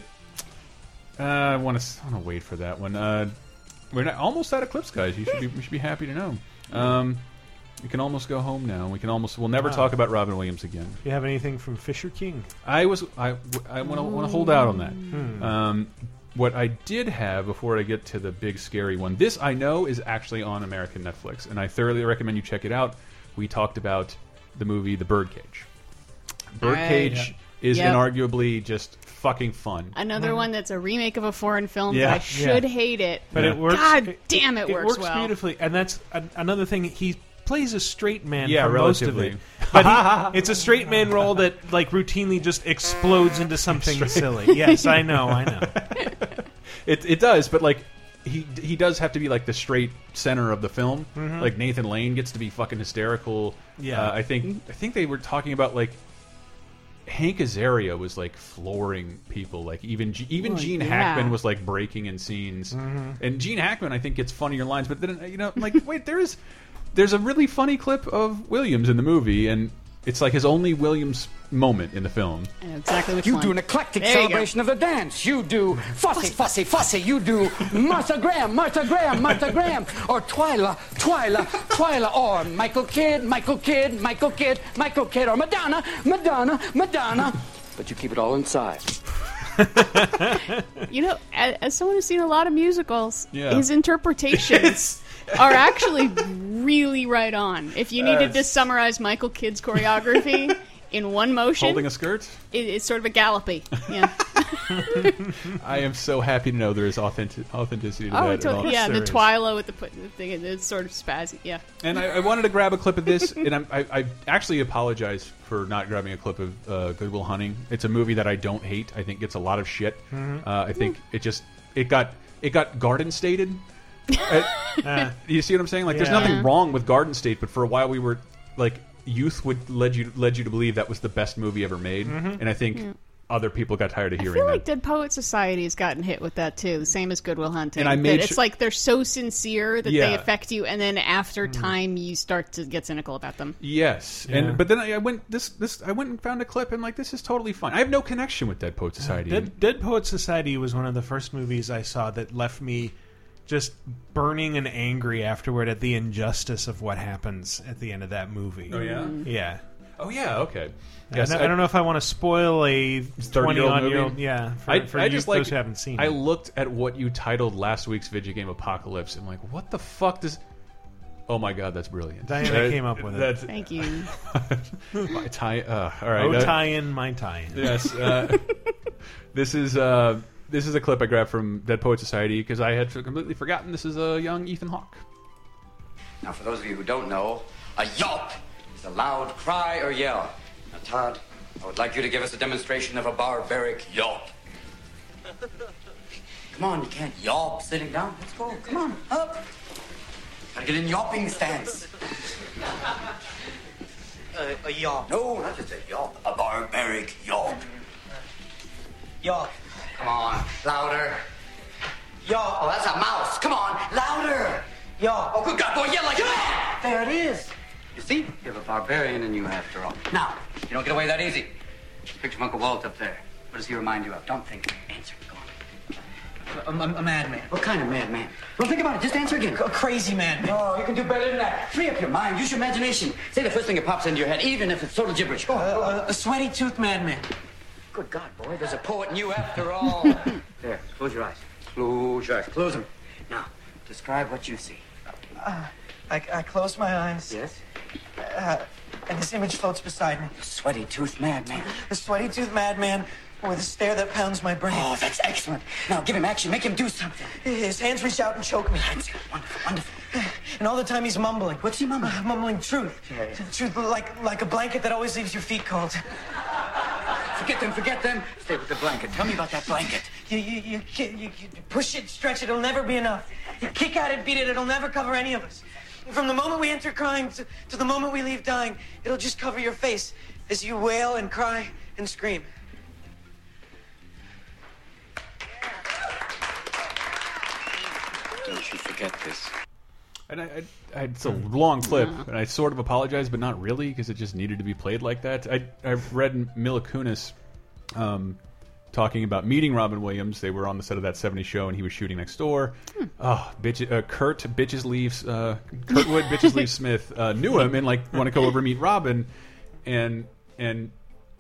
Uh, I want to. I want to wait for that one. Uh, we're not, almost out of clips, guys. You should be. You should be happy to know. Um, we can almost go home now. We can almost. We'll never Wow. talk about Robin Williams again. Do you have anything from Fisher King? I was. I. I want to. Want to hold out on that. Hmm. Um, what I did have before I get to the big scary one. This I know is actually on American Netflix, and I thoroughly recommend you check it out. We talked about the movie The Birdcage. Birdcage Right. is Yep. inarguably just fucking fun. Another one that's a remake of a foreign film. Yeah. That I should Yeah. hate it, But it works. God damn, it, works, It works well. beautifully, and that's a, another thing. He plays a straight man Yeah, for most of relatively. it, but he, it's a straight man role that like routinely just explodes into something silly. Yes, I know, I know. It it does, but like he he does have to be like the straight center of the film. Mhm. Like Nathan Lane gets to be fucking hysterical. Yeah. uh, I think I think they were talking about like Hank Azaria was like flooring people. Like even G even Oh, Gene yeah. Hackman was like breaking in scenes. Mhm. And Gene Hackman I think gets funnier lines, but then you know like wait there is there's a really funny clip of Williams in the movie and it's like his only Williams moment in the film. I know exactly which You one. do an eclectic There celebration of the dance. You do fussy, fussy, fussy. You do Martha Graham, Martha Graham, Martha Graham, or Twyla, Twyla, Twyla, or Michael Kidd, Michael Kidd, Michael Kidd, Michael Kidd, or Madonna, Madonna, Madonna. But you keep it all inside. You know, as, as someone who's seen a lot of musicals, Yeah. his interpretations are actually really right on. If you needed to summarize Michael Kidd's choreography in one motion, Holding a skirt? it, it's sort of a gallopy. Yeah. I am so happy to know there is authentic authenticity to oh, that. it's yeah, the Twyla with the, the thing, it's sort of spazzy. Yeah. And I, I wanted to grab a clip of this, and I'm, I, I actually apologize for not grabbing a clip of uh, Good Will Hunting. It's a movie that I don't hate. I think gets a lot of shit. Mhm. Uh, I think it just it got it got garden stated. Uh, you see what I'm saying? Like, there's Yeah. nothing wrong with Garden State, but for a while we were like youth would led you led you to believe that was the best movie ever made, Mhm. and I think Yeah. other people got tired of I hearing feel that. like Dead Poet Society has gotten hit with that too, the same as Good Will Hunting. And I That made it's like they're so sincere that they Yeah. Affect you, and then after time you start to get cynical about them. Yes, Yeah. and but then I I went this this I went and found a clip and like this is totally fine. I have no connection with Dead Poet Society. Dead, Dead Poet Society was one of the first movies I saw that left me just burning and angry afterward at the injustice of what happens at the end of that movie. Oh, yeah? yeah. Oh yeah, okay. I don't- I, don't know if I want to spoil a 30 twenty year old movie. year old. Yeah, for, I, for I you, just those like who haven't seen I it. looked at what you titled last week's Vidjagame Apocalypse. and like, what the fuck does? Oh my god, that's brilliant. Diana That- came up with it. that's- Thank you. my tie. Uh, all right. Oh, uh, tie in, my tie in. Yes. Uh, this is uh, this is a clip I grabbed from Dead Poet Society because I had completely forgotten this is a young Ethan Hawke. Now, for those of you who don't know, a yelp is a loud cry or yell. Now, Todd, I would like you to give us a demonstration of a barbaric yelp. Come on, you can't yelp sitting down. Let's go. Come on, up. Gotta get in yelping stance. Uh, a yelp. No, not just a yelp. A barbaric yelp. Yelp. Come on, louder. Yo. Oh, that's a mouse. Come on, louder. Yo. Oh, good God, boy, yell like that. There it is. You see, you have a barbarian in you after all. Now, you don't get away that easy. Picture of Uncle Walt up there. What does he remind you of? Don't think. Answer. Go on. A, a, a madman. What kind of madman? Well, think about it. Just answer again. A crazy madman. Oh, you can do better than that. Free up your mind. Use your imagination. Say the first thing that pops into your head, even if it's total gibberish. Go on. on. Uh, a sweaty tooth madman. Good God, boy, there's a poet in you after all. there, close your eyes. Close your eyes. Close them. Now, describe what you see. Uh, I, I close my eyes. Yes? Uh, and this image floats beside me. The Sweaty tooth madman. The sweaty tooth madman with a stare that pounds my brain. Oh, that's excellent. Now, give him action. Make him do something. His hands reach out and choke me. Wonderful, wonderful. And all the time he's mumbling. What's he mumbling? Uh, mumbling truth. Yeah, yeah. Truth like like a blanket that always leaves your feet cold. Forget them, forget them. Stay with the blanket. Tell me about that blanket. You, you, you, you, you, you push it, stretch it, it'll never be enough. You kick at it, beat it, it'll never cover any of us. From the moment we enter crying to, to the moment we leave dying, it'll just cover your face as you wail and cry and scream. Forget this. And I, I, I, it's a long clip, and I sort of apologize, but not really, because it just needed to be played like that. I I've read Mila Kunis um, talking about meeting Robin Williams. They were on the set of that '70s show, and he was shooting next door. Oh, bitch, uh, Kurt bitches leaves uh, Kurtwood bitches leaves Smith uh, knew him and like want to go over and meet Robin, and and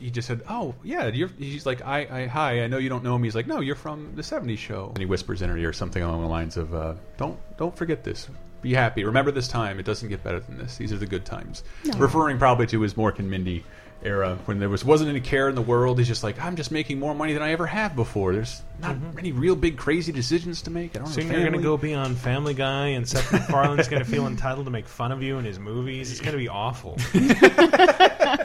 he just said, "Oh yeah, you're." He's like, "I, I, hi, I know you don't know him." He's like, "No, you're from the '70s show." And he whispers in her ear something along the lines of, uh, "Don't, don't forget this. Be happy. Remember this time. It doesn't get better than this. These are the good times." No. Referring probably to his Mork and Mindy era when there was wasn't any care in the world. He's just like, "I'm just making more money than I ever have before. There's not any real big crazy decisions to make. I don't Soon have you're going to go be on Family Guy, and Seth MacFarlane's going to feel entitled to make fun of you in his movies. It's going to be awful.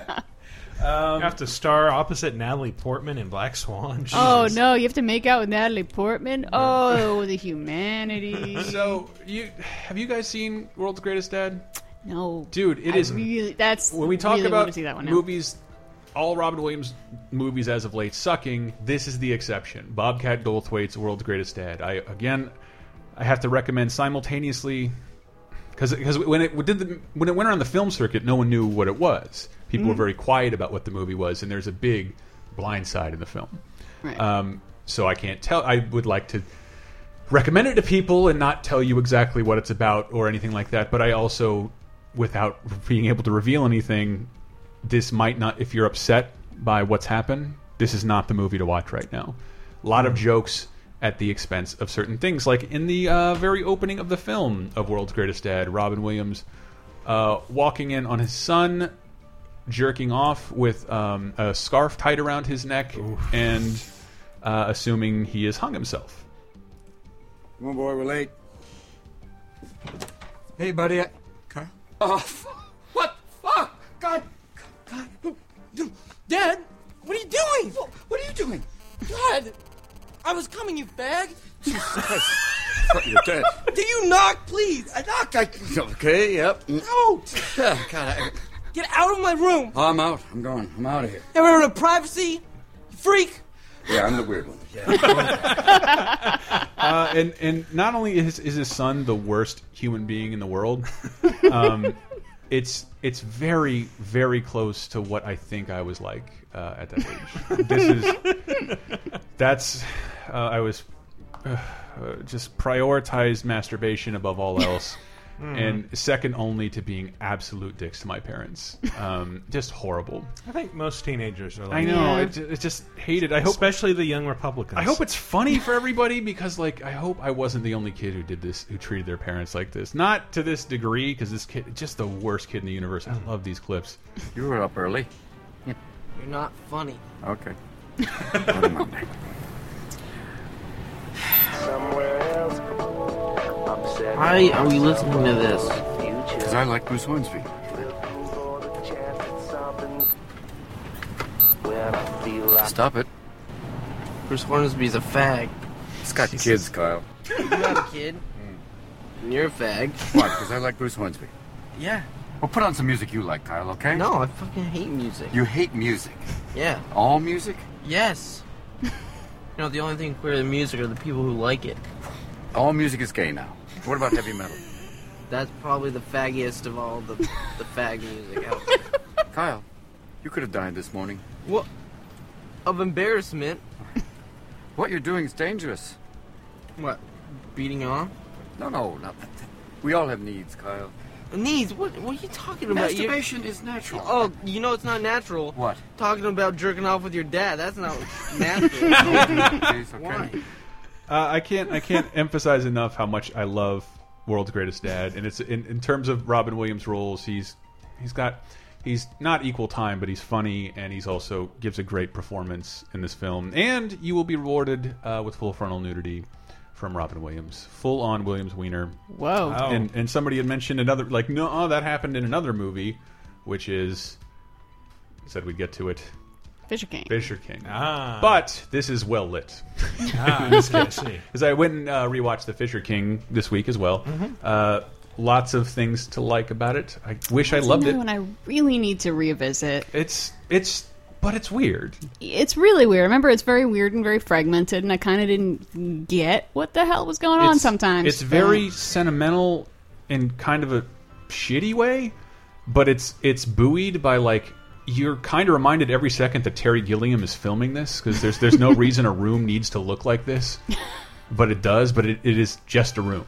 Um, you have to star opposite Natalie Portman in Black Swan. Oh no, you have to make out with Natalie Portman. Oh, the humanity. So you have you guys seen World's Greatest Dad? No, dude, it I is really. That's when we talk really about see that one movies. All Robin Williams movies as of late sucking. This is the exception. Bobcat Goldthwait's World's Greatest Dad. I again, I have to recommend simultaneously because because when it did the, when it went around the film circuit, no one knew what it was. People were Mhm. very quiet about what the movie was, and there's a big blind side in the film. Right. Um, so I can't tell. I would like to recommend it to people and not tell you exactly what it's about or anything like that. But I also, without being able to reveal anything, this might not. If you're upset by what's happened, this is not the movie to watch right now. A lot of jokes at the expense of certain things, like in the uh, very opening of the film of World's Greatest Dad, Robin Williams uh, walking in on his son jerking off with um, a scarf tied around his neck and uh, assuming he has hung himself. Come on, boy, we're late. Hey, buddy. I... Carl? Oh, f- what the fuck? God, God. Dad, what are you doing? What are you doing? God, I was coming, you fag. You're dead. Do you knock, please? I knock. I... Okay, yep. No. God, I... Get out of my room. Oh, I'm out. I'm going. I'm out of here. Ever heard of privacy? Freak. Yeah, I'm the weird one. uh, and and not only is is his son the worst human being in the world, um, it's it's very very close to what I think I was like uh, at that age. This is that's uh, I was uh, uh, just prioritized masturbation above all else. Mhm. And second only to being absolute dicks to my parents, um, just horrible. I think most teenagers are like I know that. it, ju- it's just hated. I hope, especially the young Republicans. I hope it's funny for everybody because, like, I hope I wasn't the only kid who did this, who treated their parents like this. Not to this degree, because this kid, just the worst kid in the universe. I love these clips. You were up early. You're not funny. Okay. Why are we listening to this? Because I like Bruce Hornsby. Stop it. Bruce Hornsby's a fag. It's got kids, Kyle. You're not a kid. And you're a fag. Why? Because I like Bruce Hornsby. Yeah. Well, put on some music you like, Kyle, okay? No, I fucking hate music. You hate music. Yeah. All music? Yes. you know, the only thing queer than music are the people who like it. All music is gay now. What about heavy metal? That's probably the faggiest of all the the fag music out there. Kyle, you could have died this morning. What? Of embarrassment. What you're doing is dangerous. What? Beating off? No, no, not that. We all have needs, Kyle. Needs? What? What are you talking about? You- Masturbation is natural. Oh, you know it's not natural. What? Talking about jerking off with your dad. That's not natural. Why? Uh, I can't I can't emphasize enough how much I love World's Greatest Dad, and it's in, in terms of Robin Williams roles, he's he's got he's not equal time, but he's funny, and he's also gives a great performance in this film. And you will be rewarded uh, with full frontal nudity from Robin Williams, full on Williams wiener. Whoa! Wow. And and somebody had mentioned another like no, that happened in another movie, which is said we'd get to it. Fisher King. Fisher King. Ah. But this is well lit. Ah, I see, Because I went and uh, rewatched The Fisher King this week as well. Mhm. Uh, lots of things to like about it. I wish I loved it. another one I really need to revisit. It's it's but it's weird. It's really weird. Remember, it's very weird and very fragmented, and I kind of didn't get what the hell was going on sometimes. It's very sentimental in kind of a shitty way, but it's it's buoyed by like you're kind of reminded every second that Terry Gilliam is filming this because there's there's no reason a room needs to look like this, but it does. But it, it is just a room.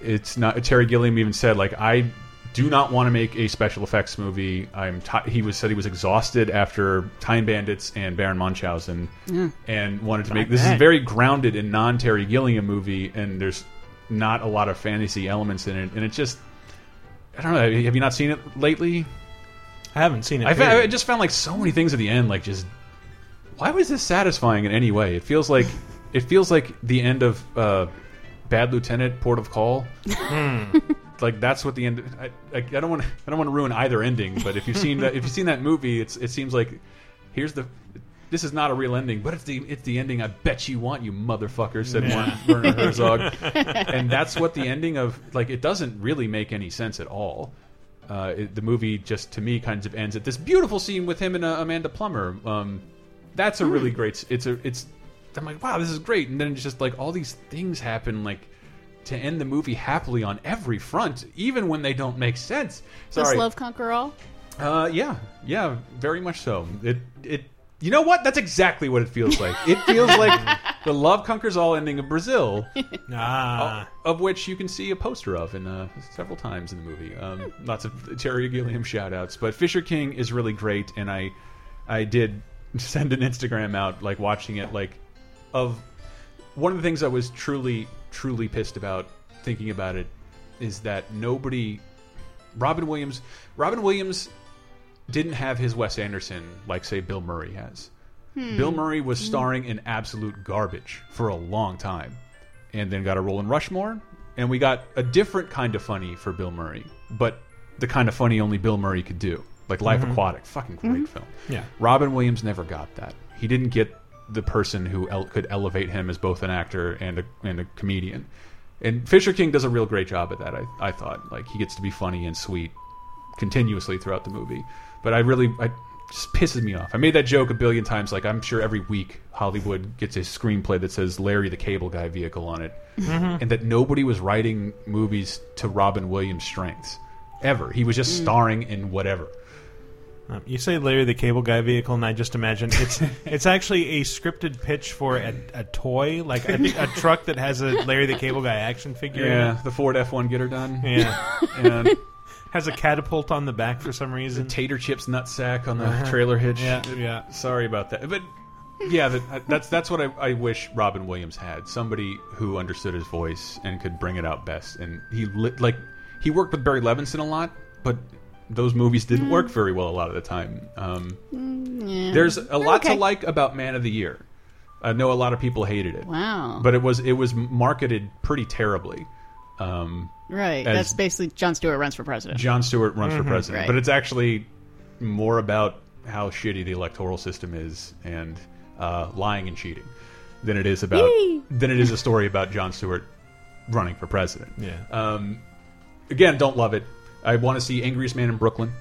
It's not. Terry Gilliam even said like I do not want to make a special effects movie. I'm he was said he was exhausted after Time Bandits and Baron Munchausen, Yeah. and wanted to make this is very grounded in non Terry Gilliam movie, and there's not a lot of fantasy elements in it, and it just I don't know. Have you not seen it lately? I haven't seen it. I, fa- I just found like so many things at the end, like just why was this satisfying in any way? It feels like it feels like the end of uh, Bad Lieutenant, Port of Call. Hmm. like that's what the end. I, I, I don't want. I don't want to ruin either ending. But if you've seen that, if you've seen that movie, it's it seems like here's the. This is not a real ending, but it's the it's the ending I bet you want, you motherfucker," said Yeah. Werner Herzog, and that's what the ending of like it doesn't really make any sense at all. Uh, it, the movie just to me kind of ends at this beautiful scene with him and uh, Amanda Plummer. Um, that's a really great. It's a it's. I'm like, wow, this is great, and then it's just like all these things happen like to end the movie happily on every front, even when they don't make sense. Does Sorry. love conquer all? Uh, yeah, yeah, very much so. It it. You know what? That's exactly what it feels like. It feels like the Love Conquers All ending of Brazil, Ah. of, of which you can see a poster of in uh, several times in the movie. Um, lots of Terry Gilliam shout outs, but Fisher King is really great, and I I did send an Instagram out like watching it like of one of the things I was truly truly pissed about thinking about it is that nobody Robin Williams Robin Williams didn't have his Wes Anderson like say Bill Murray has. Hmm. Bill Murray was starring in absolute garbage for a long time and then got a role in Rushmore and we got a different kind of funny for Bill Murray, but the kind of funny only Bill Murray could do. Like Life Mhm. Aquatic, fucking great Mhm. film. Yeah. Robin Williams never got that. He didn't get the person who el could elevate him as both an actor and a, and a comedian. And Fisher King does a real great job at that. I, I thought like he gets to be funny and sweet continuously throughout the movie. But I really, I just pisses me off. I made that joke a billion times. Like I'm sure every week Hollywood gets a screenplay that says Larry the Cable Guy vehicle on it, Mhm. and that nobody was writing movies to Robin Williams' strengths ever. He was just Mm. starring in whatever. Um, you say Larry the Cable Guy vehicle, and I just imagine it's it's actually a scripted pitch for a, a toy, like a, a truck that has a Larry the Cable Guy action figure. in Yeah, it. the Ford F1 get her done. Yeah, and has a catapult on the back for some reason. tater chips nutsack on the Uh-huh. trailer hitch. Yeah, yeah. Sorry about that, but yeah, that, that's that's what I, I wish Robin Williams had. Somebody who understood his voice and could bring it out best. And he li like he worked with Barry Levinson a lot, but those movies didn't work very well a lot of the time. Um, Mm, yeah. There's a lot Okay. to like about Man of the Year. I know a lot of people hated it. Wow. but it was it was marketed pretty terribly. Um, Right. That's basically Jon Stewart runs for president. Jon Stewart runs for Mhm. president, Right. but it's actually more about how shitty the electoral system is and uh, lying and cheating than it is about Yee. than it is a story about Jon Stewart running for president. Yeah. Um, again, don't love it. I want to see Angriest Man in Brooklyn.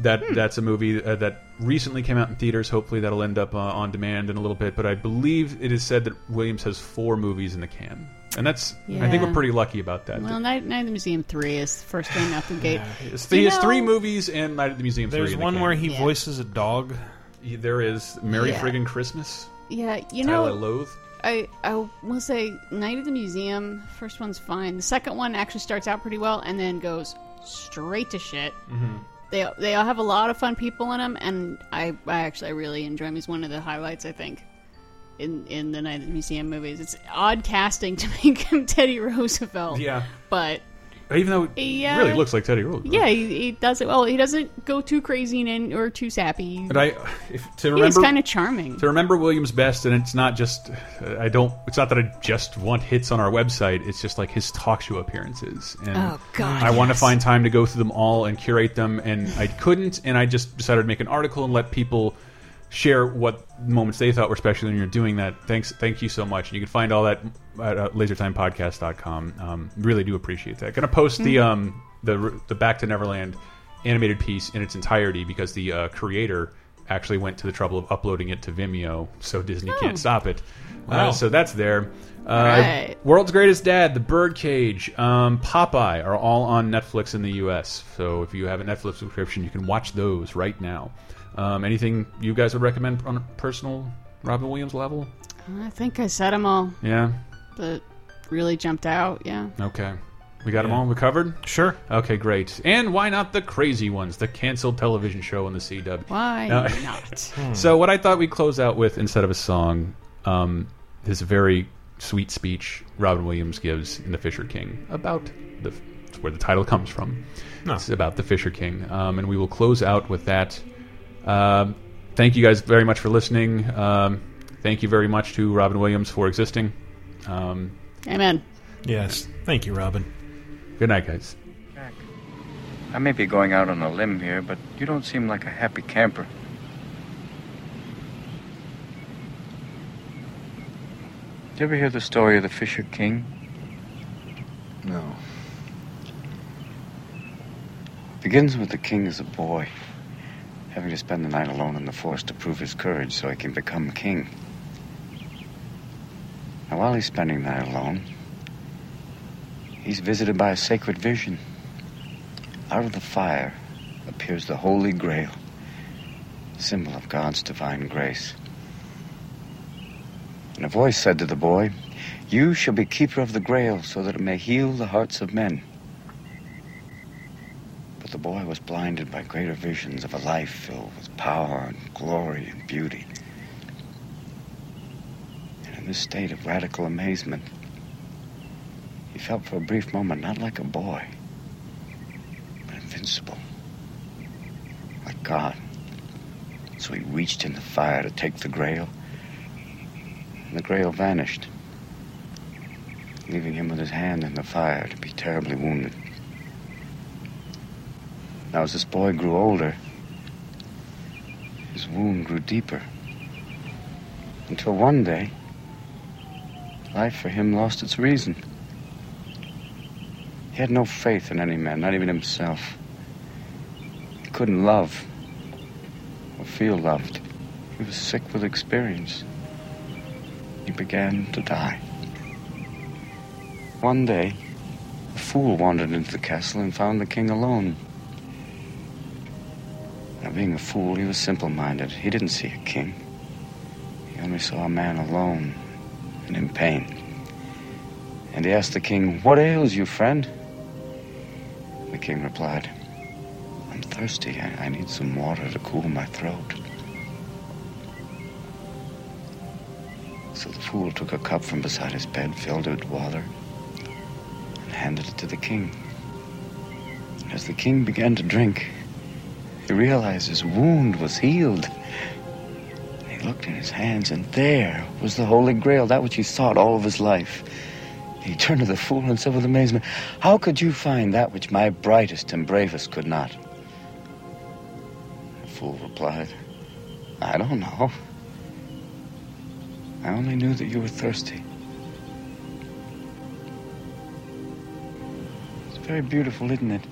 That Hmm. that's a movie uh, that recently came out in theaters. Hopefully, that'll end up uh, on demand in a little bit. But I believe it is said that Williams has four movies in the can, and that's I think we're pretty lucky about that. Well, Night, Night at the Museum 3 is the first thing out the gate. It's- You he has know- three movies and Night at the Museum. There's three in the one can. where he voices a dog. Yeah, There is Merry Yeah. Friggin' Christmas. Yeah, you Tyler know, Loathe. I I will say Night at the Museum. First one's fine. The second one actually starts out pretty well and then goes straight to shit. Mhm. They they all have a lot of fun people in them, and I I actually I really enjoy him. He's one of the highlights I think in in the Night at the Museum movies. It's odd casting to make him Teddy Roosevelt. Yeah. but Even though He, it uh, really looks like Teddy Roosevelt. yeah, he, he does it well. He doesn't go too crazy and or too sappy. But I, if, to He's kind of charming. To remember Williams best, and it's not just uh, I don't. It's not that I just want hits on our website. It's just like his talk show appearances, and Oh, God, I want to find time to go through them all and curate them, and I couldn't, and I just decided to make an article and let people share what moments they thought were special when you're doing that. Thanks, thank you so much. And you can find all that at uh, lasertimepodcast.com. Um, really do appreciate that. Going to post the Mhm. um the the Back to Neverland animated piece in its entirety because the uh, creator actually went to the trouble of uploading it to Vimeo, so Disney Oh. can't stop it. Wow. Uh, so that's there. Uh, Right. World's Greatest Dad, The Birdcage, um, Popeye are all on Netflix in the U.S. So if you have a Netflix subscription, you can watch those right now. Um, anything you guys would recommend on a personal Robin Williams level? I think I said them all. Yeah. That really jumped out. Yeah. Okay. We got them all. We covered. Sure. Okay, great. And why not the crazy ones? The canceled television show on the CW. Why No. not? So what I thought we'd close out with instead of a song, um, this very sweet speech Robin Williams gives in The Fisher King about the where the title comes from. No. It's about the Fisher King, um, and we will close out with that. Um, thank you guys very much for listening. Um, thank you very much to Robin Williams for existing. Um, Amen. Yes. Thank you, Robin. good night, guys. Jack, I may be going out on a limb here, but you don't seem like a happy camper. Did you ever hear the story of the Fisher King? No. It Begins with the king as a boy, having to spend the night alone in the forest to prove his courage so he can become king. Now, while he's spending night alone, he's visited by a sacred vision. Out of the fire appears the Holy Grail, symbol of God's divine grace. And a voice said to the boy, You shall be keeper of the Grail so that it may heal the hearts of men. But the boy was blinded by greater visions of a life filled with power and glory and beauty. In this state of radical amazement, he felt for a brief moment not like a boy, but invincible, like God. So he reached in the fire to take the grail, and the grail vanished, leaving him with his hand in the fire to be terribly wounded. Now, as this boy grew older, his wound grew deeper. Until one day, life for him lost its reason. He had no faith in any man, not even himself. He couldn't love or feel loved. He was sick with experience. He began to die. One day, a fool wandered into the castle and found the king alone. Now, being a fool, he was simple minded. He didn't see a king, he only saw a man alone and in pain. And he asked the king, What ails you, friend? The king replied, I'm thirsty. I, I need some water to cool my throat. So the fool took a cup from beside his bed, filled it with water, and handed it to the king. And as the king began to drink, he realized his wound was healed. Looked in his hands, and there was the Holy Grail, that which he sought all of his life. He turned to the fool and said with amazement, How could you find that which my brightest and bravest could not? The fool replied, I don't know. I only knew that you were thirsty. It's very beautiful, isn't it?